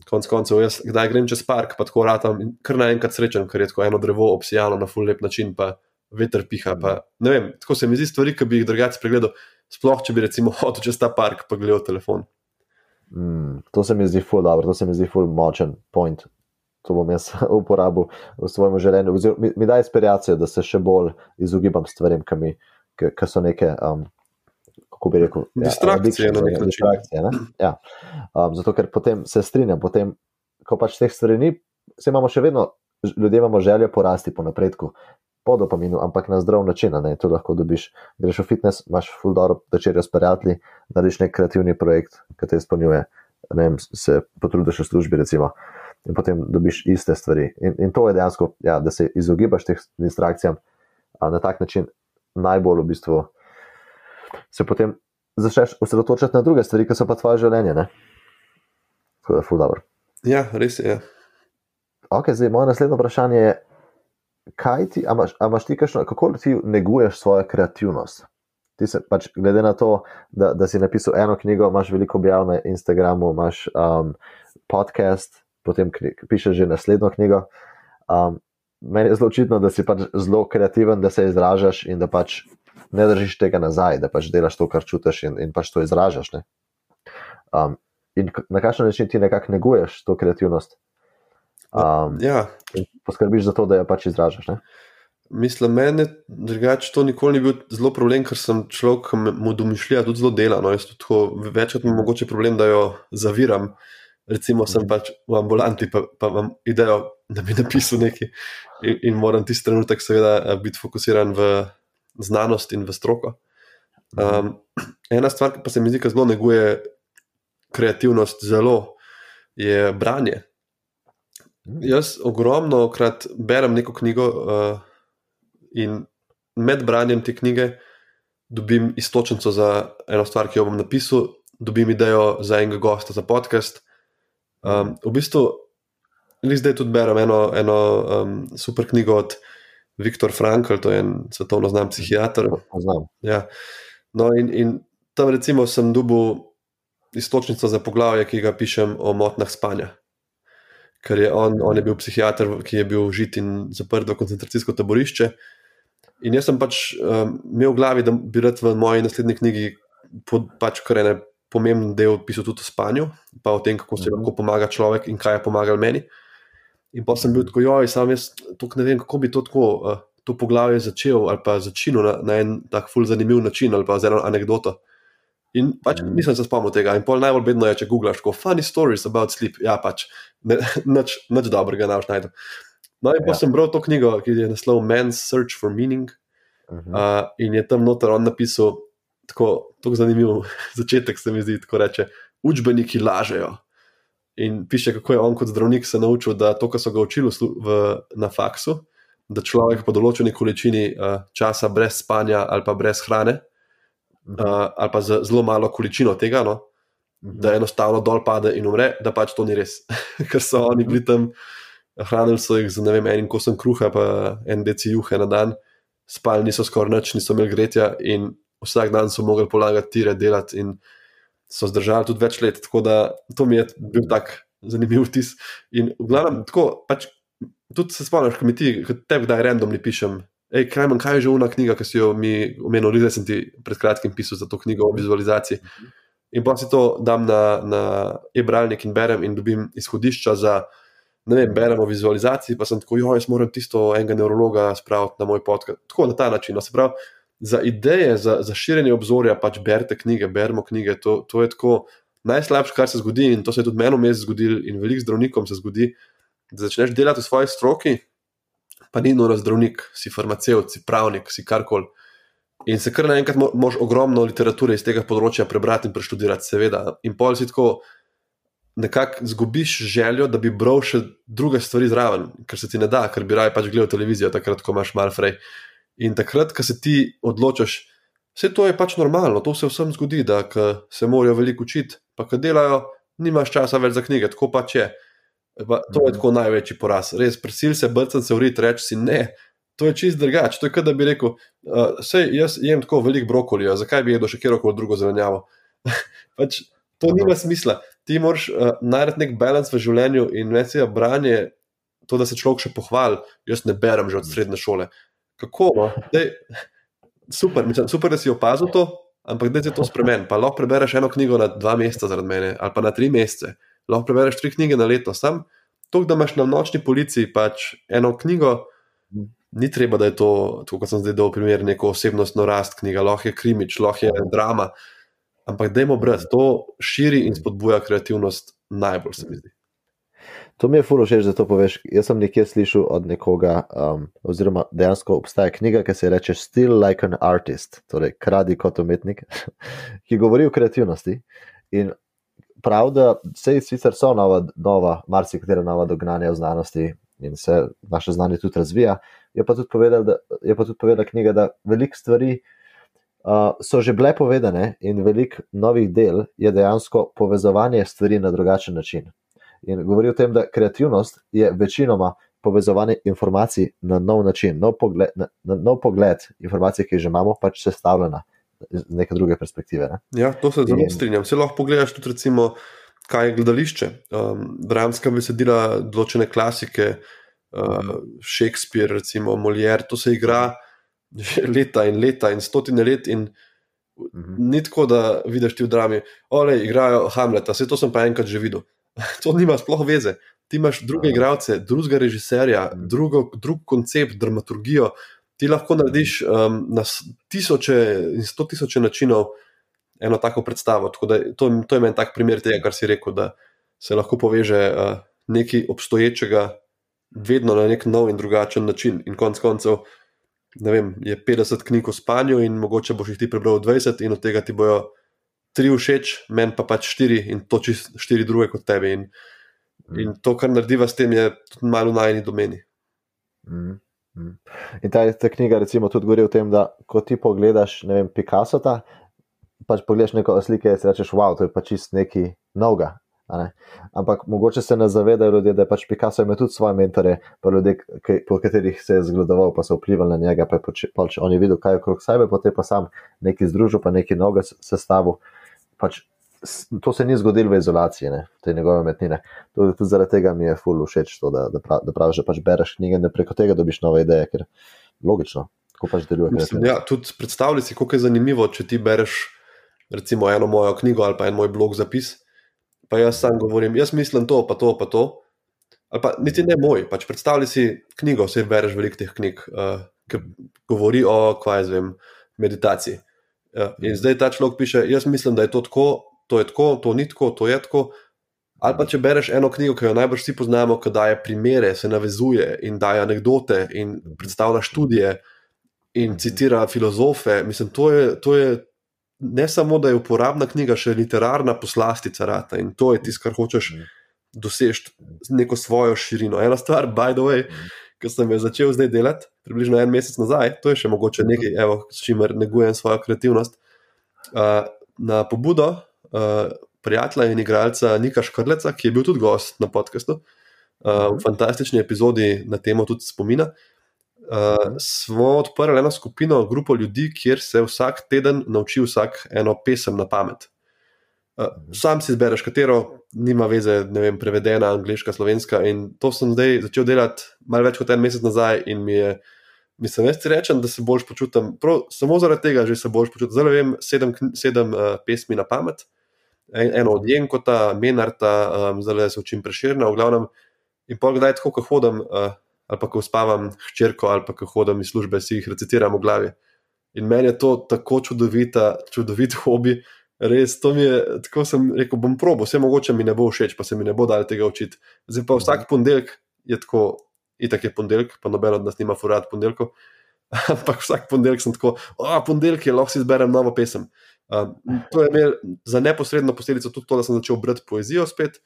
konc koncev, jaz kdaj grem čez park, pa tako ratam in kar naenkrat srečen, ker je tako eno drevo obsijalo na full lep način, pa veter piha. Pa, ne vem, tako se mi zdi stvari, ki bi jih drugače pregledal, sploh če bi recimo hodil čez ta park pa gledal telefon. Mm, to se mi zdi full dobro, to se mi zdi full močen point. To bom jaz uporabil v svojem življenju. Mi, mi da inspiracijo, da se še bolj izogibam stvarem, ki so neke um, kako bi rekel, ja, distrakcije. Ja, ne, distrakcije ne? Ja. Um, zato, ker potem se strinjam, potem, ko pač teh stvari ni, se imamo še vedno, ljudje imamo željo porasti po napredku, po dopaminu, ampak na zdrav način. Ne? To lahko dobiš. Greš v fitness, imaš full dobro večerjo s prijatelji, narediš nek kreativni projekt, ki te izpolnjuje, ne vem, se potrudiš v službi, recimo. In potem dobiš iste stvari. In, in to je dejansko, ja, da se izogibaš teh distrakcijam na tak način, najbolj v bistvu se potem začneš osredotočati na druge stvari, ki so pa tvoje življenje. Ne? Tako da je ful dobro. Ja, res je. Ja. Ok, zdaj moje naslednje vprašanje je, kaj ti, a imaš, a imaš ti kakšno, kako ti neguješ svojo kreativnost? Ti se pač, glede na to, da, da si napisal eno knjigo, imaš veliko objav na Instagramu, imaš um, podcast, potem pišeš že naslednjo knjigo. Um, meni je zelo očitno, da si pač zelo kreativen, da se izražaš in da pač ne držiš tega nazaj, da pač delaš to, kar čutiš in, in pač to izražaš. Um, in na kakšen način ti nekako neguješ to kreativnost? Um, ja. Poskrbiš za to, da jo pač izražaš. Ne? Mislim, meni drugače to nikoli ni bil zelo problem, ker sem človek, ki mu domišljija tudi zelo dela. No, večkrat mi je mogoče problem, da jo zaviram. Recimo, sem mhm. pač v ambulanti, pa, pa imam idejo, da bi napisal nekaj, in, in moram tisti trenutek, seveda, biti fokusiran v znanost in v stroko. Um, ena stvar, ki pa se mi zdi, da zelo neguje kreativnost, zelo je branje. Jaz ogromno krat berem neko knjigo uh, in med branjem te knjige dobim istočnico za eno stvar, ki jo bom napisal, dobim idejo za enega gosta za podcast. Um, v bistvu, zdaj tudi berem eno, eno um, super knjigo od. Viktor Frankl, to je en svetovno znan psihiater. Ja. No, in, in tam recimo sem dobil istočnico za poglavje, ki ga pišem o motnah spanja. Ker je on, on je bil psihiater, ki je bil užit in zaprt v koncentracijsko taborišče. In jaz sem pač um, imel v glavi, da bi rad v moji naslednji knjigi pod, pač kar ene pomemben del pisal tudi o spanju, pa o tem, kako se mhm. lahko pomaga človek in kaj je pomagal meni. In pa sem bil tako, joj, sam jaz ne vem, kako bi to, tako, uh, to poglavje začel ali pa začel na, na en tak ful zanimiv način ali pa z eno anegdoto. In pač mm. nisem se spomnil tega. In pol najbolj bedno je, če googlaš, kot funny stories about sleep. Ja, pač nič, nič dobrega ne najdem. No, in pa ja. sem bral to knjigo, ki je naslov Man's Search for Meaning. Uh -huh. uh, in je tam noter on napisal tako, tako zanimiv začetek, se mi zdi, tako reče: Učbeniki lažejo. In piše, kako je on kot zdravnik se naučil, da to, kar so ga učili v, na faksu, da človek po določeni količini uh, časa brez spanja ali pa brez hrane, uh, ali pa z zelo malo količino tega, no, da enostavno dol pade in umre, da pač to ni res. Ker so oni bili tam, hranili so jih z vem, enim kosom kruha, pa en deci juhe na dan, spali niso skoraj noč, niso imeli gretja in vsak dan so mogli polagati tire, delati so zdržali tudi več let. Tako da to mi je bil tak zanimiv vtis. In v glavnem, tako pač. Tudi se spomniš, ko mi ti, tebi kdaj randomni pišem hej, kaj manj, kaj je že una knjiga, ki si jo mi omenili, da sem ti pred kratkim pisal za to knjigo o vizualizaciji. In pa si to dam na, na e-bralnik in berem, in dobim izhodišča za, ne vem, beremo o vizualizaciji, pa sem tako, jo, jaz moram tisto enega neurologa spraviti na moj podcast. Tako na ta način. No, se pravi, za ideje, za, za širjenje obzorja, pač berite knjige, beremo knjige. To, to je tako najslabše, kar se zgodi, in to se je tudi meni vmes zgodilo, in velik zdravnikom se zgodi, da začneš delati v svoji stroki, pa ni noro zdravnik, si farmacevt, si pravnik, si karkoli. In se kar naenkrat moš ogromno literature iz tega področja prebrati in preštudirati, seveda. In pol si tako nekako zgubiš željo, da bi bral še druge stvari zraven, ker se ti ne da, ker bi raje pač gledal televizijo, takrat, ko imaš mal frej. In takrat, ko se ti odločiš, vse to je pač normalno, to se vsem zgodi, da se morajo veliko učiti, pa ko delajo, nimaš časa več za knjige, tako pač je. Pa, to je mhm. tako največji poraz. Res, prisil se brcem se urit, reči si ne. To je čist drugače. To je kot da bi rekel, uh, sej, jaz jem tako veliko brokolija, zakaj bi jedel še kjerkoli drugo zelenjavo. pač, to nima smisla. Ti moraš uh, najti nek balans v življenju in ne si branje, to, da se človek še pohvali. Jaz ne berem že od srednje šole. Kako? No? Dej, super, mislim, super, da si opazil to, ampak da se to spremeni. Pa lahko prebereš eno knjigo na dva meseca zaradi mene, ali pa na tri mesece lahko prebereš tri knjige na leto. Sam to, da imaš na nočni policiji pač eno knjigo, ni treba, da je to, tako kot sem zdaj dal primer, neko osebnostno rast knjiga, lahko je krimič, lahko je drama. Ampak dajmo brati, to širi in spodbuja kreativnost najbolj, se mi zdi. To mi je fulo všeč, da to poveš. Jaz sem nekje slišal od nekoga, um, oziroma dejansko obstaja knjiga, ki se imenuje Still Like an Artist, torej kradi kot umetnik, ki govori o kreativnosti. In prav, da se sicer so nova, nova marsikatera nova dognanja v znanosti in se naše znanje tudi razvija. Je pa tudi povedala, da, je pa tudi povedala knjiga, da veliko stvari uh, so že bile povedane in veliko novih del je dejansko povezovanje stvari na drugačen način. In govori o tem, da kreativnost je večinoma povezovanje informacij na nov način, nov pogled, na, na nov pogled informacij, ki jih že imamo, pač sestavljena z neke druge perspektive. Ne? Ja, to se zelo in... strinjam. Se lahko pogledaš tudi, recimo, kaj je gledališče. Um, Dramska besedila, določene klasike, uh, Shakespeare, recimo Molière, to se igra že leta in leta in stotine let. In mhm. Ni tako, da vidiš ti v drami, ole, igrajo Hamleta, vse to sem pa enkrat že videl. to nima sploh veze. Ti imaš druge igralce, drugega režiserja, mhm. drugo, drug koncept, dramaturgijo, ti lahko narediš um, na tisoče in sto tisoče načinov eno tako predstavo. Tako to, to je meni tak primer tega, kar si rekel, da se lahko poveže uh, nekaj obstoječega, vedno na nek nov in drugačen način. In konec koncev, ne vem, je 50 knjig o spanju, in mogoče boš jih ti prebral 20, in od tega ti bojo tri všeč, meni pa pač štiri, in to čist štiri druge kot tebi. In, mm. in to, kar narediva s tem, je tudi malo najni domeni. Mm. Mm. In ta, ta knjiga, recimo, tudi govori o tem, da ko ti pogledaš, ne vem, Picasso, ta, pač pogledaš neko sliko in si rečeš, wow, to je pač čist neki novega. Ne? Ampak mogoče se ne zavedajo ljudje, da je pač Picasso imel tudi svoje mentore, pa ljudje, ki, po katerih se je zgledoval, pa so vplivali na njega, pa je pač, on je videl, kaj je okrog sebe, potem pa sam neki združil, pa neki novega sestavu. Pač to se ni zgodilo v izolaciji, ne, te njegove umetnine. Tudi, tudi zaradi tega mi je ful všeč to, da, da, prav, da praviš, da pač bereš knjige in da preko tega dobiš nove ideje, ker logično, kako pač deluje. Mislim, ja, tudi predstavljaj si, kako je zanimivo, če ti bereš recimo eno mojo knjigo ali pa en moj blog zapis, pa jaz sam govorim, jaz mislim to, pa to, pa to. Ali pa niti ne moj, pač predstavljaj si knjigo, vse bereš veliko teh knjig, uh, ki govori o, kaj jaz vem, meditaciji. Uh, in zdaj ta človek piše, jaz mislim, da je to tako, to je tako, to ni tako, to je tako. Ali pa če bereš eno knjigo, ki jo najbolj vsi poznamo, ki daje primere, se navezuje in daje anekdote in predstavlja študije in citira filozofe. Mislim, to je, to je ne samo, da je uporabna knjiga, še literarna poslastica rata in to je tisto, kar hočeš doseči neko svojo širino. Ena stvar, by the way, mhm. Ki sem jo začel zdaj delati, približno en mesec nazaj, to je še mogoče nekaj, evo, s čimer negujem svojo kreativnost. Uh, na pobudo uh, prijatelja in igralca Nika Škrleca, ki je bil tudi gost na podkastu, uh, v mhm. fantastični epizodi na temo tudi spomina. Uh, smo odprli eno skupino, grupo ljudi, kjer se vsak teden nauči vsak eno pesem na pamet. Uh, sam si izbereš, katero, nima veze, ne vem, prevedena, angliška, slovenska. In to sem zdaj začel delati malo več kot en mesec nazaj, in mi je Mislim, jaz ti rečem, da se boljš počutim, prav, samo zaradi tega, že se boljš počutim. Zdaj vem sedem, sedem uh, pesmi na pamet, en, eno od Jenkota, Menarta, um, zdaj se učim preširno, v glavnem. In pa gledaj, tako ko hodim, uh, ali pa ko spavam hčerko, ali pa ko hodim iz službe, si jih recitiram v glavi. In meni je to tako čudovita, čudovit hobi. Res, to mi je, tako sem rekel, bom probo, vse mogoče mi ne bo všeč, pa se mi ne bo dal tega učiti. Zdaj pa vsak ponedeljek je tako, itak je ponedeljek, pa noben od nas nima furat ponedeljkov. Ampak vsak ponedeljek sem tako, a ponedeljek je lahko si izberem novo pesem. Um, to je imel za neposredno posledico tudi to, da sem začel brati poezijo spet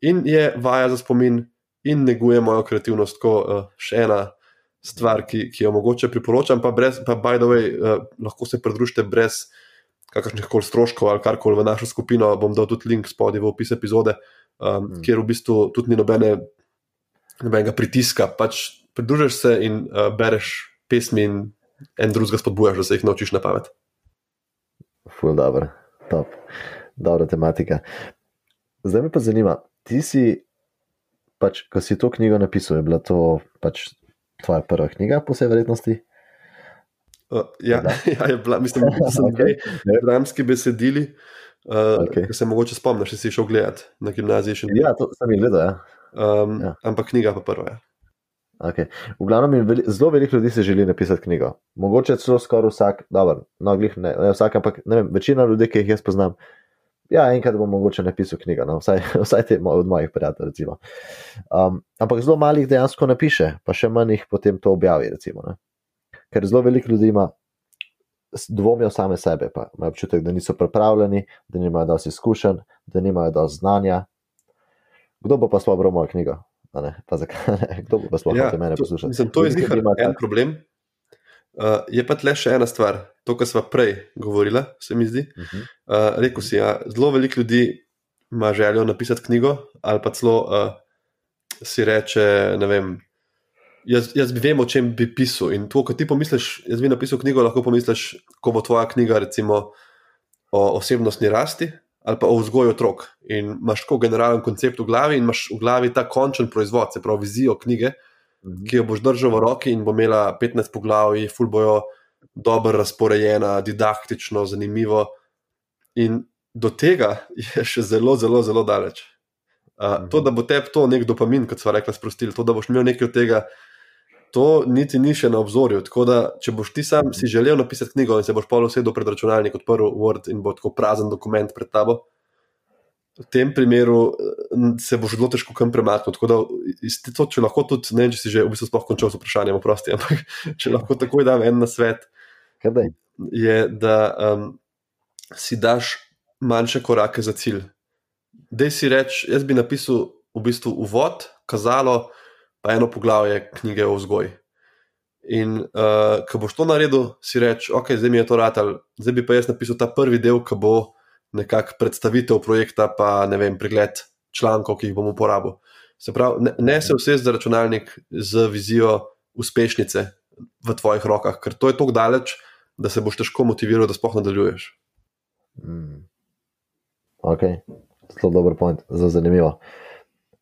in je vaja za spomin in neguje mojo kreativnost. Tako, uh, še ena stvar, ki, ki jo mogoče priporočam, pa, brez, pa by the way, uh, lahko se pridružite brez kakršnih koli stroškov ali karkoli v našo skupino. Bom dal tudi link spodaj v opis epizode, um, mm. kjer v bistvu tudi ni nobene nobenega pritiska, pač pridružiš se in uh, bereš pesmi in en drugega spodbujaš, da se jih naučiš na pamet. Ful, dobro, top, dobra tematika. Zdaj me pa zanima, ti si, pač, ko si to knjigo napisal, je bila to pač tvoja prva knjiga, po vsej verjetnosti? Uh, ja, ja, je bila, mislim, da okay. nekaj dramski besedili. Uh, okay. Se mogoče spomniš, si šel gledati na gimnaziji. Ja, to sem jih gledal. Ja. Um, ja. Ampak knjiga pa prva. Ja. Okay. V glavnem, veli, zelo veliko ljudi si želi napisati knjigo. Mogoče celo skoraj vsak, dobro, no, glih ne, ne vsak, ampak ne vem, večina ljudi, ki jih jaz poznam, ja, enkrat bom mogoče napisal knjigo, no, vsaj, vsaj te od mojih prijateljev. Um, ampak zelo malih dejansko napiše, pa še manj jih potem to objavi. Recimo, Ker zelo veliko ljudi ima. Dvomijo same sebe, pa imajo občutek, da niso pripravljeni, da nimajo dovolj izkušenj, da nimajo dovolj znanja, kdo bo pa sploh bral mojo knjigo? Kdo bo pa sploh ja, mene poslušal? Mislim, to je zdi en problem. Uh, je pa tle še ena stvar, to, kar smo prej govorili, se mi zdi. Uh -huh. uh, Rekl si, ja, zelo veliko ljudi ima željo napisati knjigo, ali pa celo uh, si reče, ne vem. Jaz, jaz vem, o čem bi pisal. In to, kar ti pomisliš, jaz bi napisal knjigo, lahko pomisliš, ko bo tvoja knjiga, recimo, o osebnostni rasti, ali pa o vzgoju otrok. In imaš tako generalen koncept v glavi, in imaš v glavi ta končen proizvod, se pravi vizijo knjige, mhm. ki jo boš držal v roki in bo imela 15 poglavij, ful bojo dobro razporejena, didaktično, zanimivo. In do tega je še zelo, zelo, zelo daleč. Uh, to, da bo tebi to nek dopamin, kot smo rekli, sprostili, to, da boš imel nekaj od tega. To niti ni še na obzorju. Tako da, če boš ti sam si želel napisati knjigo in se boš polo sedel pred računalnikom, odprl Word in bo tako prazen dokument pred tabo, v tem primeru se boš zelo težko kam premakniti. Tako da, to, če lahko tudi, ne vem, če si že v bistvu sploh končal s vprašanjem, oprosti, ampak če lahko takoj dam en na svet, je, da um, si daš manjše korake za cilj. Dej si reči, jaz bi napisal v bistvu uvod, kazalo pa eno poglavje knjige o vzgoji. In uh, ko boš to naredil, si reči, ok, zdaj mi je to rad, zdaj bi pa jaz napisal ta prvi del, ki bo nekakšen predstavitev projekta, pa ne vem, pregled člankov, ki jih bom uporabil. Se pravi, ne, ne se vse za računalnik z vizijo uspešnice v tvojih rokah, ker to je tako daleč, da se boš težko motiviral, da spohno nadaljuješ. Mm. Ok, zelo dober point, zelo zanimivo.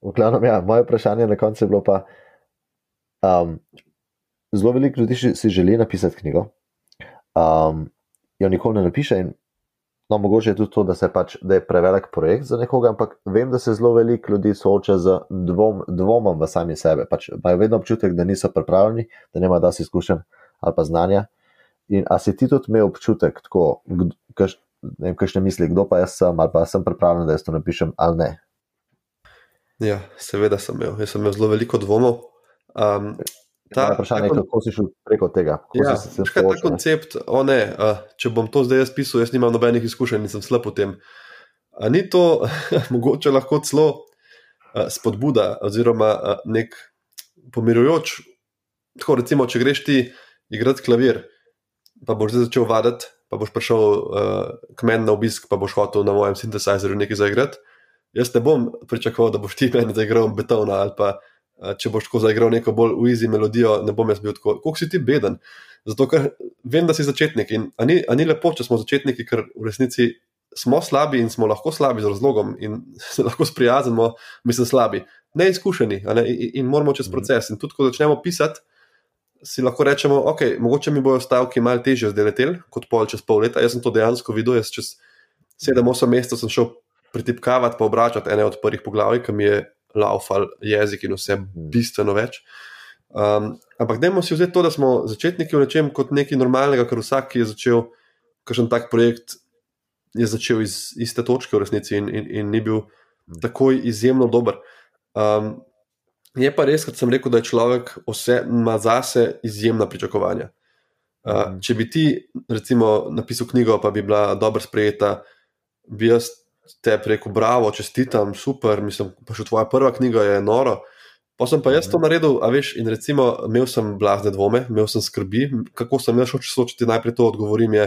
V glavnem, ja, moje vprašanje na koncu je bilo pa, um, zelo veliko ljudi si želi napisati knjigo, um, jo nikoli ne napiše. In, no, mogoče je tudi to, da, pač, da je prevelik projekt za nekoga, ampak vem, da se zelo veliko ljudi sooča z dvom, dvomom v sami sebe. Pač imajo vedno občutek, da niso pripravljeni, da nima dosti izkušenj ali pa znanja. In a si ti tudi imel občutek, tako, kaš, ne vem, kakšne misli, kdo pa jaz sem, ali pa sem pripravljen, da jaz to napišem ali ne. Ja, seveda sem imel. Jaz sem imel zelo veliko dvomov. Um, ta, vprašanje je, kako si šel preko tega. Ja, se ta koncept, o ne, uh, če bom to zdaj jaz pisal, jaz nimam nobenih izkušenj in sem slab v tem. A ni to mogoče lahko celo uh, spodbuda oziroma uh, nek pomirujoč? Tako recimo, če greš ti igrati klavir, pa boš zdaj začel vaditi, pa boš prišel uh, k meni na obisk, pa boš hotel na mojem sintesajzerju nekaj zaigrati jaz ne bom pričakoval, da boš ti meni zaigral betona ali pa če boš tako zaigral neko bolj uizi melodijo, ne bom jaz bil tako, koliko si ti beden. Zato, ker vem, da si začetnik in ni, ni lepo, če smo začetniki, ker v resnici smo slabi in smo lahko slabi z razlogom in se lahko sprijaznimo, mislim, slabi, neizkušeni ne? in, in moramo čez mhm. proces. In tudi, ko začnemo pisati, si lahko rečemo, ok, mogoče mi bojo stavki malo težje zdaj leteli kot pol čez pol leta. Jaz sem to dejansko videl, jaz čez 7-8 mesecev sem šel pritipkavati, pa obračati ene od prvih poglavij, ki mi je laufal jezik in vse bistveno več. Um, ampak dajmo si vzeti to, da smo začetniki v nečem kot nekaj normalnega, ker vsak, ki je začel kakšen tak projekt, je začel iz iste točke v resnici in, in, in ni bil takoj izjemno dober. Um, je pa res, kot sem rekel, da je človek vse ima zase izjemna pričakovanja. Uh, če bi ti, recimo, napisal knjigo, pa bi bila dobro sprejeta, bi jaz te rekel, bravo, čestitam, super, mislim, pa še tvoja prva knjiga je noro. Pa sem pa jaz to naredil, a veš, in recimo, imel sem blazne dvome, imel sem skrbi, kako sem jaz šel čez oči, najprej to odgovorim, je,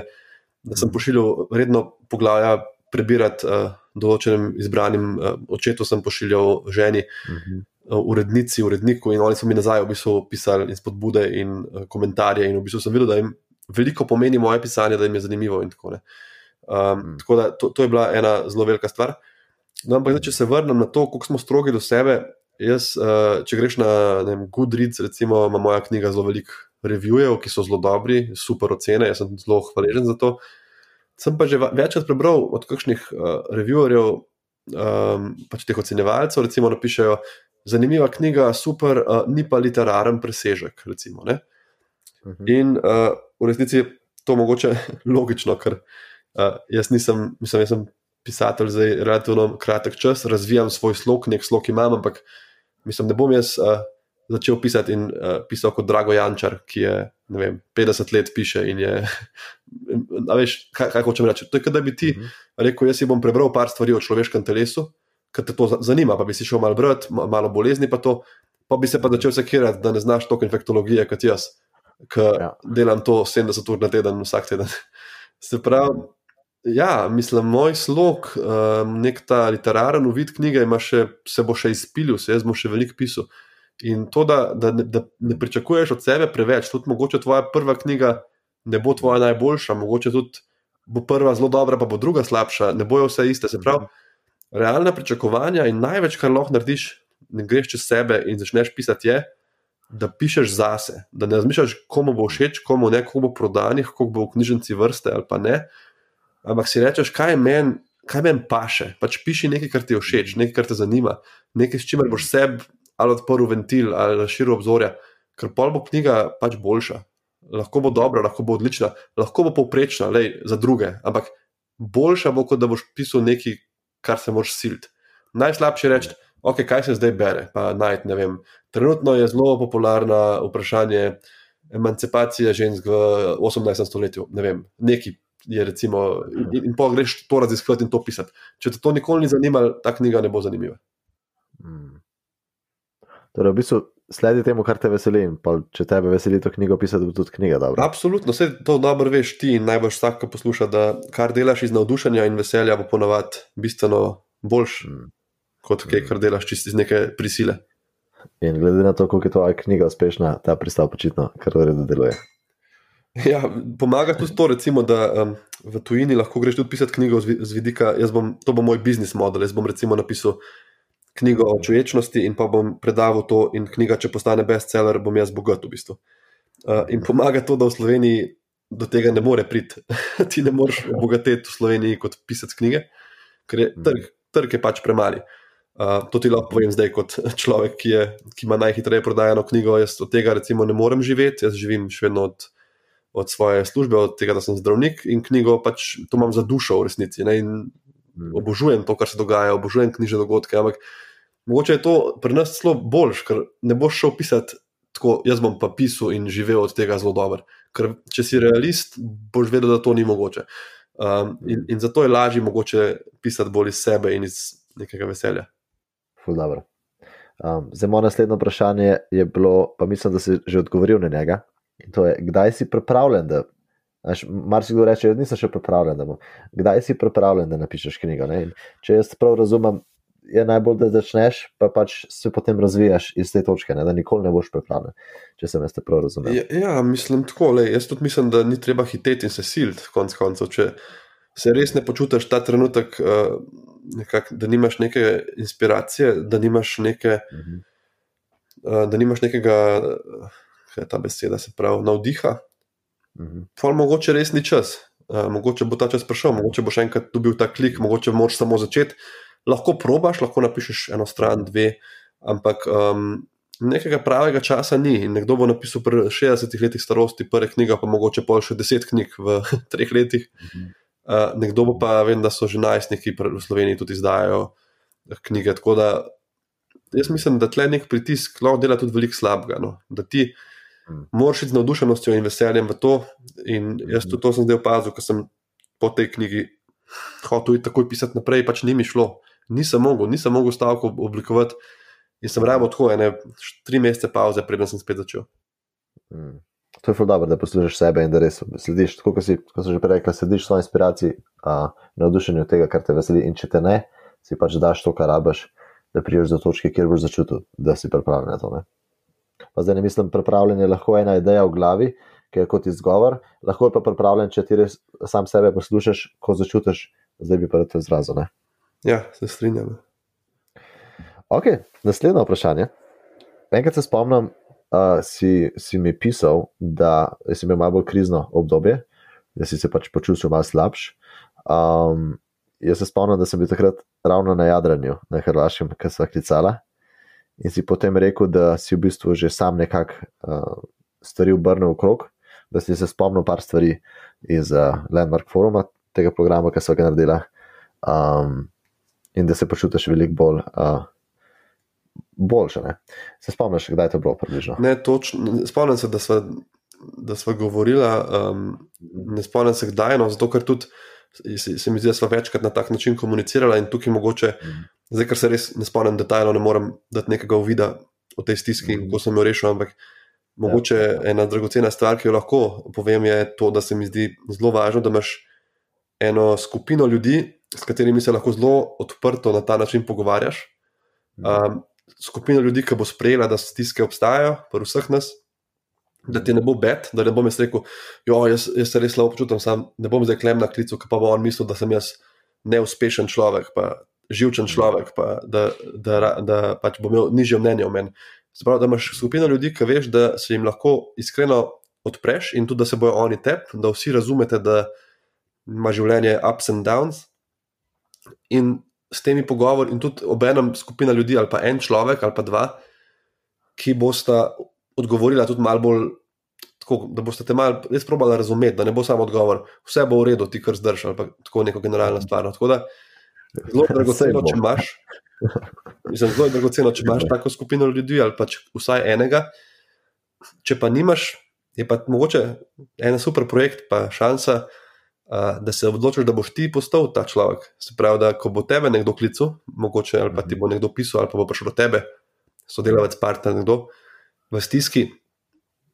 da sem pošiljal redno poglavja prebirati uh, določenim izbranim uh, očetom, sem pošiljal ženi, uh, urednici, uredniku in oni so mi nazaj v bistvu pisali in spodbude in uh, komentarje in v bistvu sem videl, da jim veliko pomeni moje pisanje, da jim je zanimivo in tako naprej. Um, mm. Tako da to, to je bila ena zelo velika stvar. No, ampak, zdaj, če se vrnem na to, kako smo strogi do sebe, jaz, uh, če greš na vem, Goodreads, recimo, ima moja knjiga zelo veliko revijev, ki so zelo dobri, super ocene, jaz sem zelo hvaležen za to. Sem pa že večkrat prebral od kakšnih uh, revijerjev, um, pač teh ocenjevalcev, recimo, napišejo, zanimiva knjiga, super, uh, ni pa literaren presežek. Recimo, uh mhm. -huh. In uh, v resnici je to mogoče logično, ker. Uh, jaz nisem, mislim, jaz sem pisatelj za relativno kratek čas, razvijam svoj slog, nek slog imam, ampak mislim, ne bom jaz uh, začel pisati in uh, pisal kot Drago Jančar, ki je vem, 50 let piše in je. A veš, kaj, kaj hočem reči? To je, da bi ti uh mhm. -huh. rekel, jaz si bom prebral par stvari o človeškem telesu, ker te to zanima, pa bi si šel malo brati, malo bolezni, pa, to, pa bi se pa začel sekirati, da ne znaš toliko infektologije kot jaz, ki ja. delam to 70 ur na teden, vsak teden. Se pravi, Ja, mislim, moj slog, um, nek ta literaren uvid knjige, še, se bo še izpilil, se jaz bom še veliko pisal. In to, da, da, da ne pričakuješ od sebe preveč, tudi mogoče tvoja prva knjiga ne bo tvoja najboljša, mogoče tudi bo prva zelo dobra, pa bo druga slabša, ne bojo vse iste. Se pravi, realna pričakovanja in največ, kar lahko narediš, ne greš čez sebe in začneš pisati, je, da pišeš zase, da ne razmišljaš, komu bo všeč, komu ne, komu bo prodanih, koliko bo v knjižnici vrste ali pa ne ampak si rečeš, kaj meni men paše. Pač piši nekaj, kar ti je všeč, nekaj, kar te zanima, nekaj, s čimer boš sebe ali odprl ventil ali razširil obzorja, ker pol bo knjiga pač boljša. Lahko bo dobra, lahko bo odlična, lahko bo povprečna, lej, za druge, ampak boljša bo, kot da boš pisal nekaj, kar se moraš siliti. Najslabše je reči, ok, kaj se zdaj bere. Najt, Trenutno je zelo popularno vprašanje emancipacije žensk v 18. stoletju. Ne vem, neki je recimo, in, in pa greš to raziskovati in to pisati. Če te to nikoli ni zanimalo, ta knjiga ne bo zanimiva. Hmm. Torej, v bistvu sledi temu, kar te veseli. Če te veseli to knjigo pisati, bo tudi knjiga dobra. Absolutno, vse to dobro veš ti in najbolj vsak, ki posluša, da kar delaš iz navdušenja in veselja, bo ponovadi bistveno boljš, hmm. kot kaj, kar delaš čist iz neke prisile. In glede na to, koliko je tvoja knjiga uspešna, ta pristav počitno, kar v redu deluje. Ja, pomaga tudi to, recimo, da um, v tujini lahko greš tudi pisati knjigo z vidika. Bom, to bo moj biznis model. Jaz bom recimo napisal knjigo o človečnosti in pa bom predaval to, in knjiga, če postane bestseller, bom jaz bogat v bistvu. Uh, in pomaga to, da v Sloveniji do tega ne more priti. Ti ne moreš obogatiti v Sloveniji kot pisati knjige, ker je trg, trg je pač premali. Uh, to ti lahko povem zdaj, kot človek, ki, je, ki ima najhitreje prodajano knjigo. Jaz od tega, recimo, ne morem živeti, jaz živim še vedno od od svoje službe, od tega, da sem zdravnik in knjigo pač to imam za dušo v resnici. Hmm. Obožujem to, kar se dogaja, obožujem knjižne dogodke. Ampak mogoče je to pri nas celo boljš, ker ne boš šel pisati tako, jaz bom pa pisal in živel od tega zelo dobro. Ker če si realist, boš vedel, da to ni mogoče. Um, in, in zato je lažje mogoče pisati bolj iz sebe in iz nekega veselja. Um, zdaj, moje naslednje vprašanje je bilo, pa mislim, da si že odgovoril na njega. In to je, kdaj si pripravljen, da. Marsikdo reče, da nisem še pripravljen. Da kdaj si pripravljen, da napišeš knjigo? Če jaz prav razumem, je najbolj, da začneš, pa pač se potem razvijaš iz te točke, ne? da nikoli ne boš pripravljen. Če sem jaz prav razumel. Ja, ja, mislim tako. Le, jaz tudi mislim, da ni treba hiteti in se siliti, konc koncev. Če se res ne počutiš ta trenutek, uh, nekak, da nimaš neke inspiracije, da nimaš, neke, uh -huh. uh, da nimaš nekega. Uh, kaj je ta beseda, se pravi, navdiha. Mhm. Pol mogoče res ni čas. Uh, mogoče bo ta čas prišel, mogoče boš enkrat dobil ta klik, mogoče moraš samo začeti. Lahko probaš, lahko napišeš eno stran, dve, ampak um, nekega pravega časa ni. In nekdo bo napisal pri 60 letih starosti, prve knjige, pa mogoče pol še 10 knjig v treh letih. Uh, nekdo bo pa, vem, da so že najstniki v Sloveniji tudi izdajajo knjige. Tako da jaz mislim, da tle nek pritisk lahko dela tudi veliko slabega. No? Da ti. Moraš iti z navdušenostjo in veseljem v to. In jaz tudi to sem zdaj opazil, ker sem po tej knjigi hotel takoj pisati naprej, pač ni mi šlo. Nisem mogel, nisem mogel stavko oblikovati. In sem rabo tako, ene tri mesece pauze, preden sem spet začel. Mm. To je zelo dobro, da poslušaš sebe in da res slediš, tako kot si, kot sem že prej rekel, slediš svoji inspiraciji, navdušenju tega, kar te veseli. In če te ne, si pač daš to, kar rabaš, da priješ do točke, kjer boš začutil, da si pripravljen na to. Ne? Pa zdaj ne mislim, pripravljen je lahko ena ideja v glavi, ki je kot izgovor, lahko je pa pripravljen, če ti res sam sebe poslušaš, ko začutiš, zdaj bi pa to izrazil. ne. Ja, se strinjam. Ok, naslednje vprašanje. Enkrat se spomnim, uh, si, si mi pisal, da si imel malo bolj krizno obdobje, da si se pač počutil malo slabš. Um, jaz se spomnim, da sem bil takrat ravno na Jadranju, na Hrvaškem, ki sem klicala. In si potem rekel, da si v bistvu že sam nekako uh, stvari obrnil okrog, da si se spomnil par stvari iz uh, Landmark foruma, tega programa, ki so ga naredila. Um, in da se počutiš veliko bolj. Uh, boljše. Ne? Se spomniš, kdaj je to bilo približno? Ne, točno, spomnim se, da sva, da sva govorila, um, ne spomnim se kdaj, no, zato ker tudi se, se mi zdi, da sva večkrat na tak način komunicirala in tukaj mogoče, Mhm. Zdaj ker se res ne spomnim detajlno, ne morem dati nekega uvida o tej stiski in Mhm. kako sem jo rešil, ampak mogoče Ja. ena dragocena stvar, ki jo lahko povem, je to, da se mi zdi zelo važno, da imaš eno skupino ljudi, s katerimi se lahko zelo odprto na ta način pogovarjaš. Um, skupina ljudi, ki bo sprejela, da stiske obstajajo, pri vseh nas, da ti ne bo bed, da ne bom jaz rekel, jo, jaz, jaz se res slabo počutim, sam ne bom zdaj klem na klicu, ki pa bo on mislil, da sem jaz neuspešen človek, pa živčen človek, pa da, da, da, da pač bom imel nižje mnenje o meni. Se pravi, da imaš skupino ljudi, ki veš, da se jim lahko iskreno odpreš in tudi, da se bojo oni tep, da vsi razumete, da ima življenje ups and downs. In s temi pogovori, in tudi obenem skupina ljudi, ali pa en človek, ali pa dva, ki bosta odgovorila tudi malo bolj. Tako, da boste te malo res probali razumeti, da ne bo samo odgovor, vse bo v redu, ti kar zdržiš, ali pa tako neko generalno stvar. no. Tako da zelo dragoceno, če imaš. Mislim, zelo je dragoceno, če imaš tako skupino ljudi ali pa vsaj enega. Če pa nimaš, je pa mogoče en super projekt, pa šansa, uh, da se odločiš, da boš ti postal ta človek. Se pravi, da ko bo tebe nekdo klical, mogoče ali pa ti bo nekdo pisal, ali pa bo prišel do tebe, sodelavec, partner, nekdo v stiski,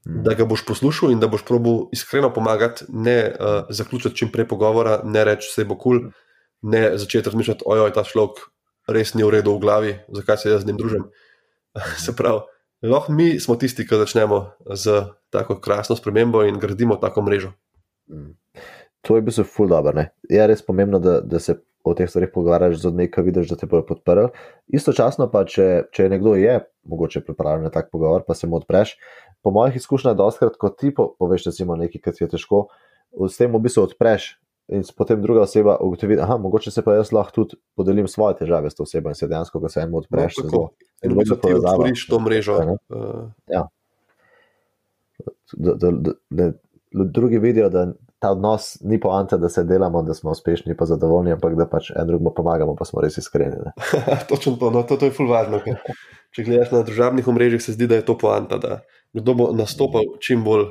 da ga boš poslušal in da boš probil iskreno pomagati, ne uh, zaključiti čim prej pogovora, ne reči, vse bo kul, cool, ne začeti razmišljati, ojoj, ta človek res ni v redu v glavi, zakaj se jaz z njim družim. se pravi, lahko mi smo tisti, ki začnemo z tako krasno spremembo in gradimo tako mrežo. Mm. To je bistvu ful dobro. ne. Je res pomembno, da, da se o teh stvarih pogovarjaš z ljudmi, ki vidiš, da te bodo podprli. Istočasno pa, če, če nekdo je mogoče pripravljen na tak pogovor, pa se mu odpreš. Po mojih izkušnjah, doskrat, ko ti po, poveš, recimo, nekaj, kar ti je težko, s tem v bistvu odpreš. In potem druga oseba ugotovi, da mogoče se pa jaz lahko tudi podelim svoje težave s to osebo in se dejansko, ko se enemu odpreš, No, zelo- In povezava. otvoriš to mrežo. Ja, ne. Uh, da, da, da, da drugi vidijo, da ta odnos ni poanta, da se delamo, da smo uspešni, pa zadovoljni, ampak da pač en drugemu pomagamo, pa smo res iskreni. Ne? Točno to, no, to, to je fulvarno. Če gledaš na družabnih omrežjih, se zdi, da je to poanta, da kdo bo nastopal čim bolj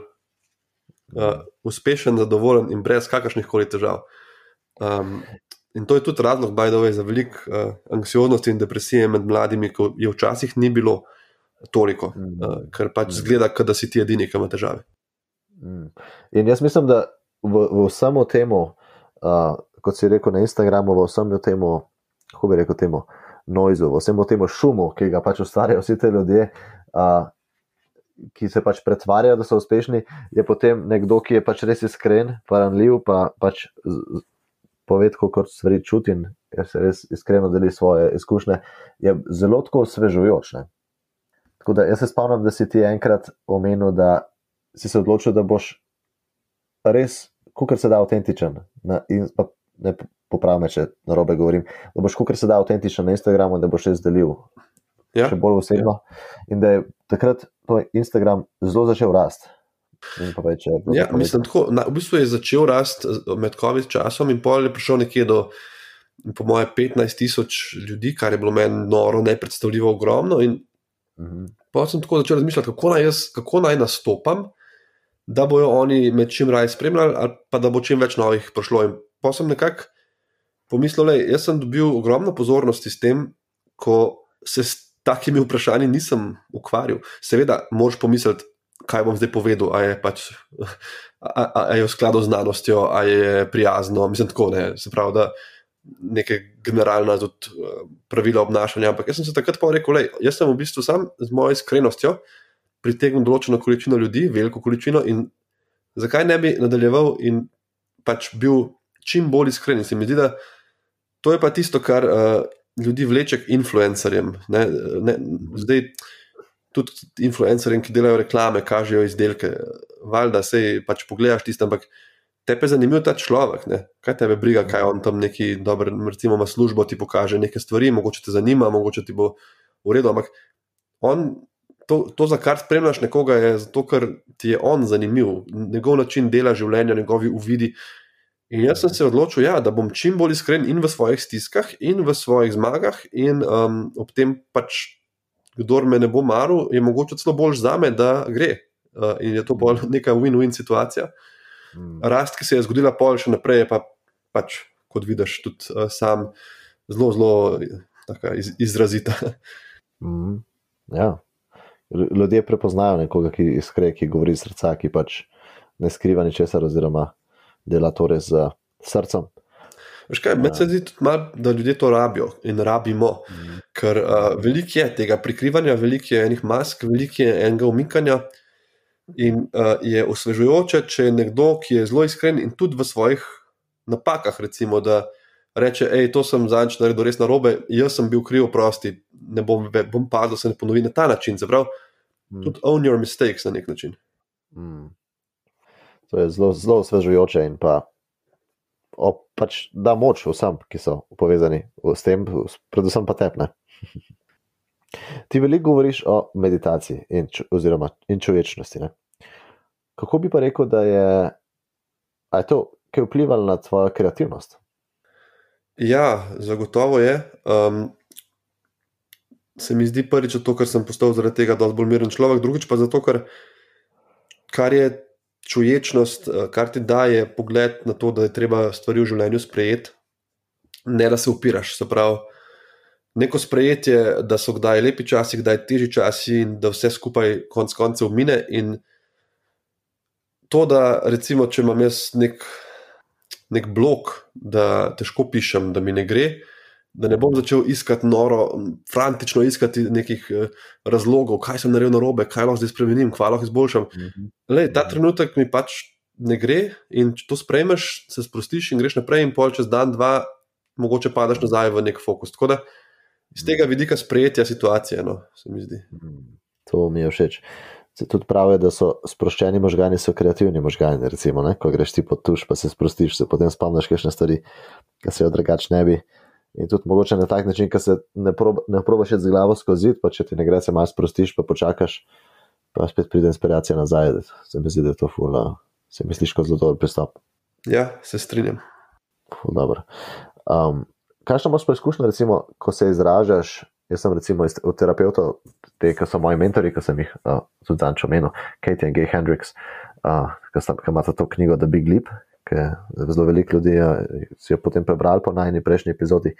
uh, uspešen, zadovoljen in brez kakršnih koli težav. Um, in to je tudi razlog, by the way, za veliko uh, anksioznosti in depresije med mladimi, ko je včasih ni bilo toliko, uh, ker pač zgleda, kot da si ti edini, ki ima težave. Mm. In jaz mislim, da v, v vsemu temu, uh, kot si rekel na Instagramu, v vsemu temu, kako bi rekel temu, noizu, v vsemu temu šumu, ki ga pač ustvarjajo vsi ti ljudje, uh, ki se pač pretvarjajo, da so uspešni, je potem nekdo, ki je pač res iskren, pa ranljiv, pa pač pove, kako stvari čuti in se res iskreno deli svoje izkušnje, je zelo tako osvežujoč. Ne? Tako da jaz se spomnim, da si ti enkrat omenil, da si se odločil, da boš res, kar se da, avtentičen. Na, in, pa, ne popravi me, če na robe govorim. Da boš, kar se da, avtentičen na Instagramu, da boš res delil. Ja. Še bolj osebno. Ja. In da je takrat Instagram zelo začel rasti. Več, ja, mislim, tako, na, v bistvu je začel rasti med COVID časom, in pol je prišel nekje do, po moje, 15 tisoč ljudi, kar je bilo meni noro, nepredstavljivo ogromno. In uh mhm. -huh. Pa sem tako začel razmišljati, kako naj, jaz, kako naj nastopam, da bojo oni me čim raje spremljali, ali pa da bo čim več novih prišlo. In pa sem nekako pomislil, da jaz sem dobil ogromno pozornosti s tem, ko se s takimi vprašanji nisem ukvarjal. Seveda, moš pomisliti, kaj bom zdaj povedal, a je pač. A, a, a je v skladu z znanostjo, a je prijazno, mislim, tako ne. Se pravi, da neke generalna tudi, uh, pravila obnašanja. Ampak jaz sem se takrat pa rekel, da jaz sem v bistvu sam z mojo iskrenostjo pritegnil določeno količino ljudi, veliko količino, in zakaj ne bi nadaljeval in pač bil čim bolj iskren. Se mi zdi, da to je pa tisto, kar uh, ljudi vleče k influencerjem. Ne, ne, zdaj, tudi influencerjem, ki delajo reklame, kažejo izdelke, valjda se pač pogledaš tisto, ampak te je zanimiv ta človek. Ne? Kaj te briga, kaj on tam neki dober, recimo, ima službo, ti pokaže nekaj stvari, mogoče te zanima, mogoče ti bo v redu. Ampak on, to, to, za kar spremljaš nekoga, je zato, ker ti je on zanimiv, njegov način dela življenja, njegovi uvidi. In jaz sem se odločil, ja, da bom čim bolj iskren in v svojih stiskah, in v svojih zmagah, in um, ob tem pač, kdo me ne bo maral, je mogoče celo bolj za me, da gre. Uh, in je to bolj neka win-win situacija. Hmm. Rast, ki se je zgodila pol še naprej, je pa pač, kot vidiš, tudi uh, sam zelo, zelo iz, izrazita. Mm, ja. Ljudje prepoznajo nekoga, ki iskre, ki govori iz srca, ki pač ne skriva ničesar, oziroma dela to res z srcem. Kaj, ja. se zdi tudi mal, da ljudje to rabijo in rabimo, mm. ker uh, veliko je tega prikrivanja, veliko je enih mask, veliko je enega umikanja. In uh, je osvežujoče, če je nekdo, ki je zelo iskren in tudi v svojih napakah, recimo, da reče: Hej, to sem zadnjič naredil res na robe, jaz sem bil kriv, prosti, ne bom, bom padel, se ne ponovi na ta način. Zaprav, mm. tudi own your mistakes na nek način. Mm. To je zelo, zelo osvežujoče in pa, o, pač da moč vsem, ki so povezani s tem, predvsem pa tepne. Ti veliko govoriš o meditaciji in, oziroma, in človečnosti. Ne? Kako bi pa rekel, da je, je to, ki je vplivalo na tvojo kreativnost? Ja, zagotovo je. Um, se mi zdi prvič to, ker sem postal zaradi tega dosti bolj miren človek, drugič pa zato, ker kar je čuječnost, eh, kar ti daje pogled na to, da je treba stvari v življenju sprejeti, ne da se upiraš. Se pravi, neko sprejetje, da so kdaj lepi časi, kdaj težji časi in da vse skupaj konec koncev mine. In to, da recimo, če imam jaz nek, nek blok, da težko pišem, da mi ne gre. Da ne bom začel iskati noro, frantično iskati nekih eh, razlogov, kaj sem naredil na robe, kaj lahko zdaj spremenim, kaj lahko izboljšam. Mhm. Lej, ta trenutek mi pač ne gre in če to sprejmeš, se sprostiš in greš naprej, in pol čez dan, dva, mogoče padeš nazaj v nek fokus. Tako da iz tega vidika sprejetja situacije, no, se mi zdi. To mi je všeč. Se tudi pravi, da so sproščeni možgani, so kreativni možgani. Recimo, ne? ko greš ti pod tuš, pa se sprostiš, se potem spomniš, kakšne stvari, ki se jo drugače ne bi. In tudi mogoče na tak način, da se ne, proba, ne probaš z glavo skozi pa če ti ne gre, se malo sprostiš, pa počakaš, pa spet pride inspiracija nazaj. Se mi zdi, da je to fula, se misliš kot zelo dober pristop. Ja, se strinjam. Ful, dobro. Um, Kakšno imaš pa izkušnjo, recimo, ko se izražaš? Jaz sem recimo od terapeutov, te, ki so moji mentori, ki sem jih uh, tudi zanč omenil, Kate in Gay Hendricks, uh, ki, ki imata to knjigo The Big Leap, je zelo veliko ljudi uh, si jo potem prebrali po najni prejšnji epizodi.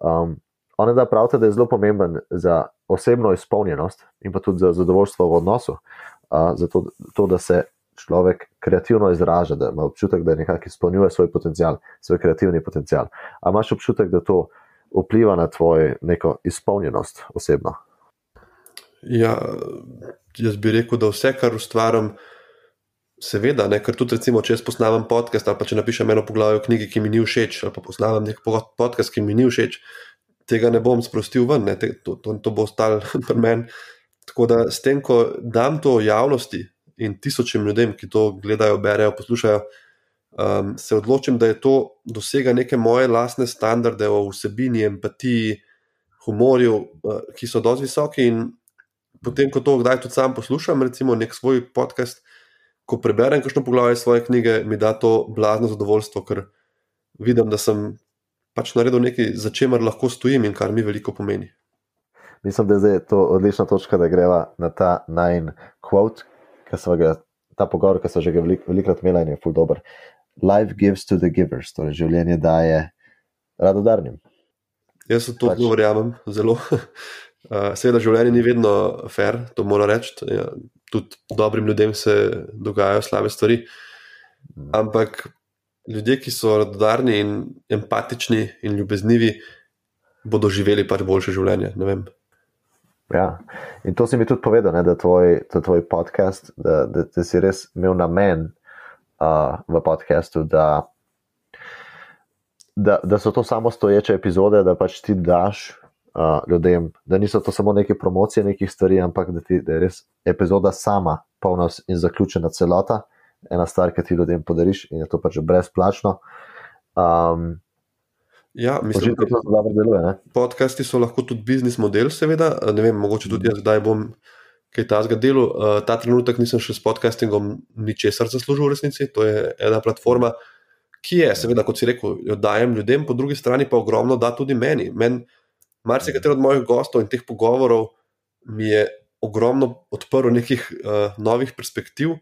Um, Oni da pravite, da je zelo pomemben za osebno izpolnjenost in pa tudi za zadovoljstvo v odnosu, uh, zato to, da se človek kreativno izraža, da ima občutek, da nekako izpolnjuje svoj potencial, svoj kreativni potencial. Ali imaš občutek, da to vpliva na tvojo neko izpolnjenost osebno? Ja, jaz bi rekel, da vse, kar ustvarjam, seveda, ne, ker tudi, recimo, če jaz posnamem podcast ali pa če napišem eno poglavje v knjigi, ki mi ni všeč, ali pa posnamem nek podcast, ki mi ni všeč, tega ne bom sprostil ven, ne, te, to, to, to bo ostalo pri meni Tako da s tem, ko dam to javnosti in tisočim ljudem, ki to gledajo, berejo, poslušajo, um, se odločim, da je to dosega neke moje lastne standarde o vsebini, empatiji, humorju, uh, ki so dosti visoki. In potem, ko to kdaj tudi sam poslušam, recimo nek svoj podcast, ko preberem kakšno poglavje svoje knjige, mi da to blazno zadovoljstvo, ker vidim, da sem pač naredil nekaj, za čemer lahko stojim in kar mi veliko pomeni. Mislim, da je to odlična točka, da greva na ta najn quote, ki smo ga, ta pogovor, ki smo že velik, velikrat imeli in je full dobro. Life gives to the givers, torej življenje daje radodarnim. Jaz to pač. verjamem, zelo. Seveda, življenje ni vedno fair, to mora reči. Tudi dobrim ljudem se dogajajo slabe stvari. Mhm. Ampak ljudje, ki so radodarni in empatični in ljubeznivi, bodo živeli pač boljše življenje. Ja. In to si mi tudi povedal, ne, da tvoj, tvoj podcast, da, da, da si res imel namen uh, v podkastu, da, da, da so to samo stoječe epizode, da pač ti daš uh, ljudem, da niso to samo neke promocije nekih stvari, ampak da, ti, da je res epizoda sama, polna in zaključena celota, ena stvar, ki ti ljudem podariš in je to pač brezplačno. Um, Ja, mislim, da to dobro deluje. Podcasti so lahko tudi biznis model, seveda. Ne vem, mogoče tudi jaz, kdaj bom kaj tasga delu. Uh, ta trenutek nisem še s podcastingom ničesar zaslužil v resnici. To je ena platforma, ki je, seveda, kot si rekel, jo dajem ljudem, po drugi strani pa ogromno da tudi meni. Men, marsikateri od mojih gostov in teh pogovorov mi je ogromno odprl nekih uh, novih perspektiv.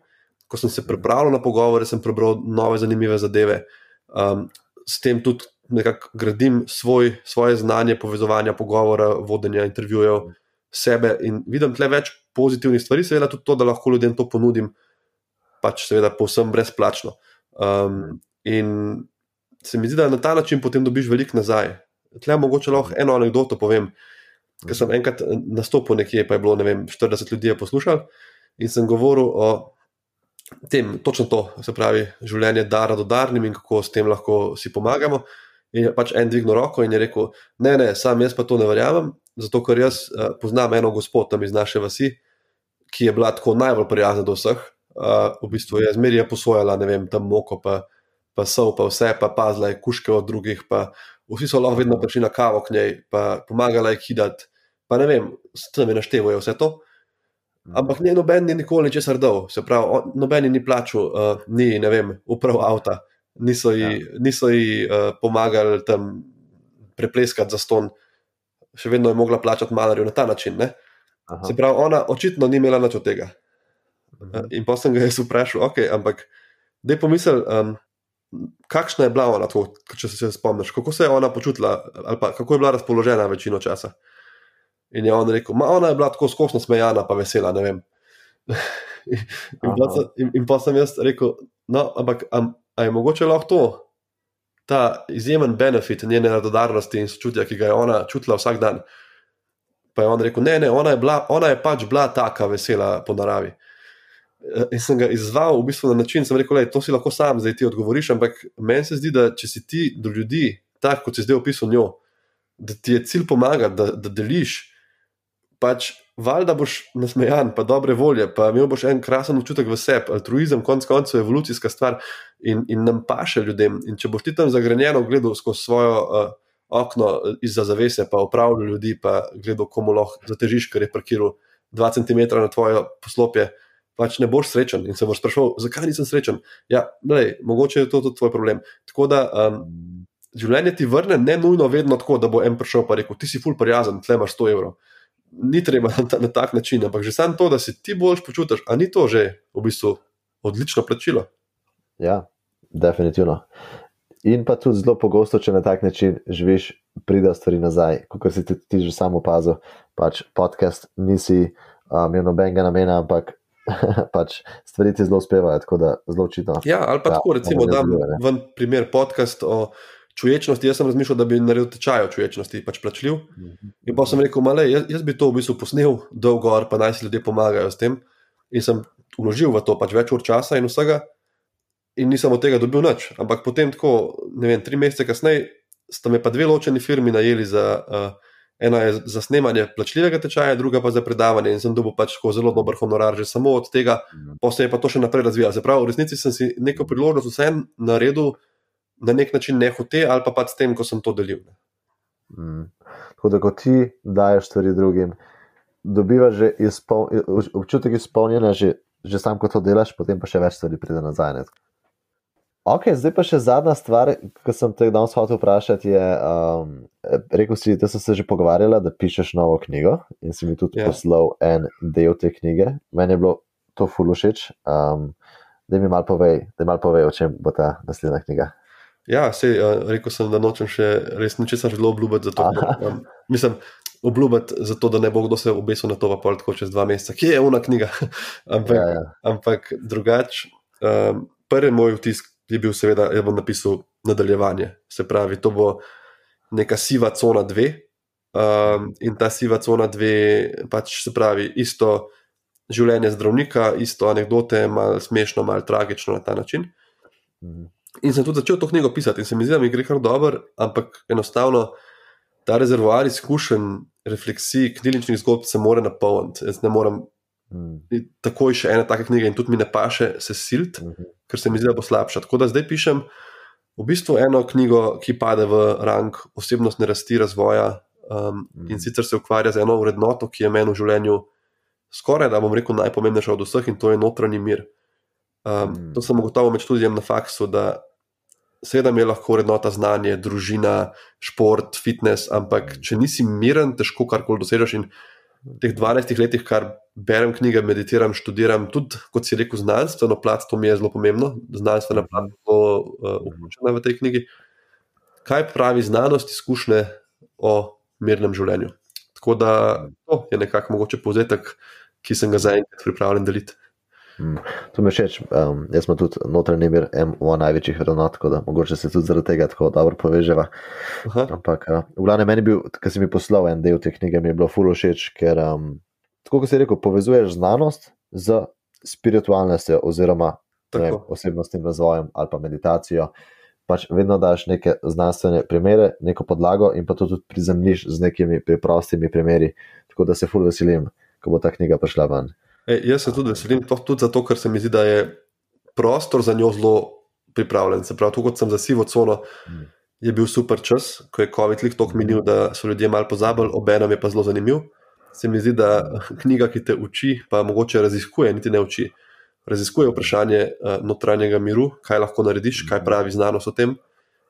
Ko sem se pripravljal na pogovore, sem prebral nove zanimive zadeve. Um, s tem tudi nekako gradim svoj, svoje znanje, povezovanja, pogovora, vodenja, intervjujev, sebe in vidim tle več pozitivnih stvari, seveda tudi to, da lahko ljudem to ponudim, pač seveda povsem brezplačno. Um, in se mi zdi, da na ta način potem dobiš veliko nazaj. Tle mogoče lahko eno anegdoto povem. Ker sem enkrat nastopil nekje, pa je bilo vem, 40 ljudi poslušal in sem govoril o tem, točno to, se pravi, življenje dara do darnim in kako s tem lahko si pomagamo. In je pač en dvignil roko in je rekel: Ne, ne, sam jaz pa to ne verjamem, zato ker jaz uh, poznam eno gospod tam iz naše vasi, ki je bila tako najbolj prijazna do vseh. Uh, v bistvu je zmeraj posojala, ne vem, tam moko, pa, pa so, pa vse, pa pazila je kuške od drugih, pa vsi so lahko vedno prišli na kavo k njej, pa pomagala je hidati. Pa ne vem, tam je naštevajo vse to. Ampak ne, noben ni nikoli ničesar dal, se pravi, noben ni plačal, uh, ni, ne vem, uprav avta niso ji, ja. niso ji uh, pomagali tam prepleskati za ston, še vedno je mogla plačati malarju na ta način. Se pravi, ona očitno ni imela nič od tega. Uh, in pa sem ga jaz vprašal, ok, ampak da je pomislil, um, kakšna je bila ona, to, če se spomniš, kako se je ona počutila, ali pa kako je bila razpoložena večino časa. In je on rekel, ma ona je bila tako skosno smejana, pa vesela, ne vem. in, in, in, in pa sem jaz rekel, no, ampak am, je mogoče lahko to, ta izjemen benefit njene radodarnosti in sočutja, ki ga je ona čutila vsak dan. Pa je on rekel: Ne, ne, ona je, bila, ona je pač bila taka vesela po naravi. Eh, in sem ga izval v bistvu na način, da sem rekel: To si lahko sam zdaj ti odgovoriš, ampak meni se zdi, da če si ti do ljudi, tako kot si zdaj opisal njo, da ti je cilj pomagati, da, da deliš, pač valjda boš nasmejan, pa dobre volje, pa imel boš en krasen občutek v sebi. Altruizem, konec koncev, evolucijska stvar in, in nam paše ljudem. In če boš ti tam zagrenjeno gledal skozi svojo uh, okno izza zavese, pa upravljal ljudi, pa gledal, komu lahko zatežiš, ker je parkiral 2 cm na tvoje poslopje. Pač ne boš srečen in se boš sprašval, zakaj nisem srečen. Ja, lej, mogoče je to tudi tvoj problem. Tako da um, življenje ti vrne, ne nujno vedno tako, da bo en prišel in rekel: Ti si ful prijazen, tle imaš 100 evrov ni treba na, ta, na tak način, ampak že samo to, da se ti boljš počutiš, a ni to že v bistvu odlično plačilo. Ja, definitivno. In pa tudi zelo pogosto, če na tak način živiš, pride stvari nazaj, kot si ti, ti že samo opazil. Pač podcast nisi um, imel nobenega namena, ampak pač stvari ti zelo uspevajo, tako da zelo očitno. Ja, ali pa ja, tako, recimo, da dam primer podcast o čuječnosti, jaz sem razmišljal, da bi naredil tečaj o čuječnosti, pač plačljiv. Mhm. In pa sem rekel, male, jaz, jaz bi to v bistvu posnel dolgo, pa naj si ljudje pomagajo s tem. In sem vložil v to pač več ur časa in vsega, in nisem od tega dobil nič. Ampak potem, tako, ne vem, tri mesece kasneje, sta me pa dve ločeni firmi najeli za uh, Ena je za snemanje plačljivega tečaja, druga pa za predavanje. In sem dobil pač zelo dober honorar, že samo od tega, Mhm. pa se je pa to še naprej razvijalo. Se pravi, v resnici sem si neko priložnost vsem naredil na nek način nehote ali pa pač s tem, ko sem to delil. Mm. Tako da, ko ti daješ stvari drugim, dobivaš že izpol, občutek izpolnjenja, že, že sam, ko to delaš, potem pa še več stvari pride nazaj. Ne? Ok, zdaj pa še zadnja stvar, ki sem te danes hotel vprašati. Je, um, rekel si, da sem se že pogovarjala, da pišeš novo knjigo in si mi tudi Ja. yeah. poslal en del te knjige. Meni je bilo to fululo všeč. Um, da mi malo povej, da mi malo povej, o čem bo ta naslednja knjiga. Ja, sej, uh, rekel sem, da nočem še res ničesar zelo obljubiti. Zato, um, mislim, obljubiti, zato, da ne bo kdo se obesil na to, pa pol tako čez dva meseca, kje je ona knjiga. ampak, Ja, ja. ampak drugače, um, prvi moj vtis je bil, seveda, da bom napisal nadaljevanje. Se pravi, to bo neka siva cona dve. Um, in ta siva cona dve, pač se pravi, isto življenje zdravnika, isto anekdote, malo smešno, malo tragično na ta način. Mhm. In sem tudi začel to knjigo pisati, in se mi zdi, da mi gre kar dobro, ampak enostavno ta rezervoar izkušenj, refleksij, knjižničnih zgodb se mora napolniti. Jaz ne morem Mm, takoj še ene take knjige, in tudi mi ne paše se silt, mhm. Ker se mi zdi, da bo slabša. Tako da zdaj pišem v bistvu eno knjigo, ki pade v rang osebnostne rasti, razvoja um, in sicer se ukvarja z eno vrednoto, ki je meni v življenju skoraj, da bom rekel, najpomembnejša od vseh in to je notranji mir. Um, Mm. to sem ugotovil med študijem na faksu, da seveda mi je lahko vrednota znanje, družina, šport, fitness, ampak če nisi miren, težko karkoli dosežeš. In teh 12 letih, kar berem knjige, meditiram, študiram, tudi kot si rekel, znanstveno plat, to mi je zelo pomembno, znanstvena plat je zelo uh, vključena v tej knjigi. Kaj pravi znanost, izkušnje o mirnem življenju? Tako da to je nekako mogoče povzetek, ki sem ga zaenkrat pripravljen deliti. Mm. To mi je všeč. Um, jaz sem tudi notranji mir, eno največjih vrednot, tako da mogoče se tudi zaradi tega tako dobro poveževa. Aha, Ampak, uh, v glavnem, meni je bil, ki si mi poslal en del te knjige, mi je bilo fulo všeč, ker, um, tako kot si rekel, povezuješ znanost z spiritualnostjo oziroma ne vem, osebnostnim razvojem ali pa meditacijo. Pač vedno daš neke znanstvene primere, neko podlago in pa to tudi prizemljiš z nekimi preprostimi primeri. Tako da se ful veselim, ko bo ta knjiga prišla ven. E, jaz se tudi veselim, to tudi zato, ker se mi zdi, da je prostor za njo zelo pripravljen. Se pravi, kot sem za sivo cono, Mm. je bil super čas, ko je COVID lik tako minil, da so ljudje malo pozabili, obenem je pa zelo zanimiv. Se mi zdi, da knjiga, ki te uči, pa mogoče raziskuje, niti ne uči. Raziskuje vprašanje uh, notranjega miru, kaj lahko narediš, kaj pravi znanost o tem.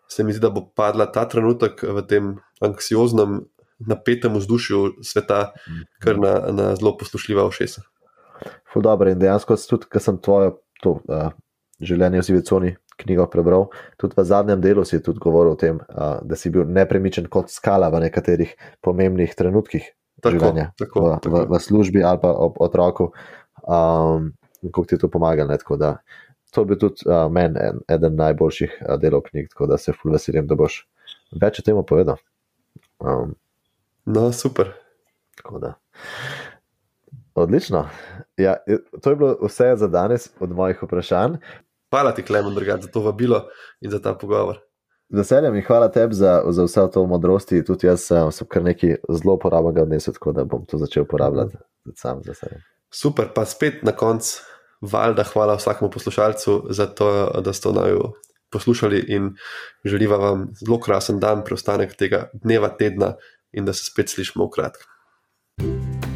Se mi zdi, da bo padla ta trenutek v tem anksioznem, napetem vzdušju sveta, kar na, na zelo poslušljiva ušesa. Ful dobro in dejansko tudi, ker sem tvojo to, uh, življenje v Siviconi knjigo prebral, tudi v zadnjem delu si tudi govoril o tem, uh, da si bil nepremičen kot skala v nekaterih pomembnih trenutkih Tako, življenja, tako, v, tako. v, v službi ali pa ob otroku, um, kako ti je to pomagalo. ne, tako da To bil tudi uh, meni en, eden najboljših uh, delov knjig, tako da se ful veselim, da boš več o tem povedal. Um, No, super. Tako da. Odlično. Ja, to je bilo vse za danes od mojih vprašanj. Hvala ti, Klemen, drugače, za to vabilo in za ta pogovor. Z veseljem in hvala tebi za, za vse to modrosti. Tudi jaz um, sem kar nekaj zelo uporabnega odnesel, tako da bom to začel uporabljati sam z veseljem. Super, pa spet na koncu, valjda, hvala vsakemu poslušalcu za to, da ste naju poslušali in želiva vam zelo krasen dan, preostanek tega dneva, tedna in da se spet slišimo v kratkem.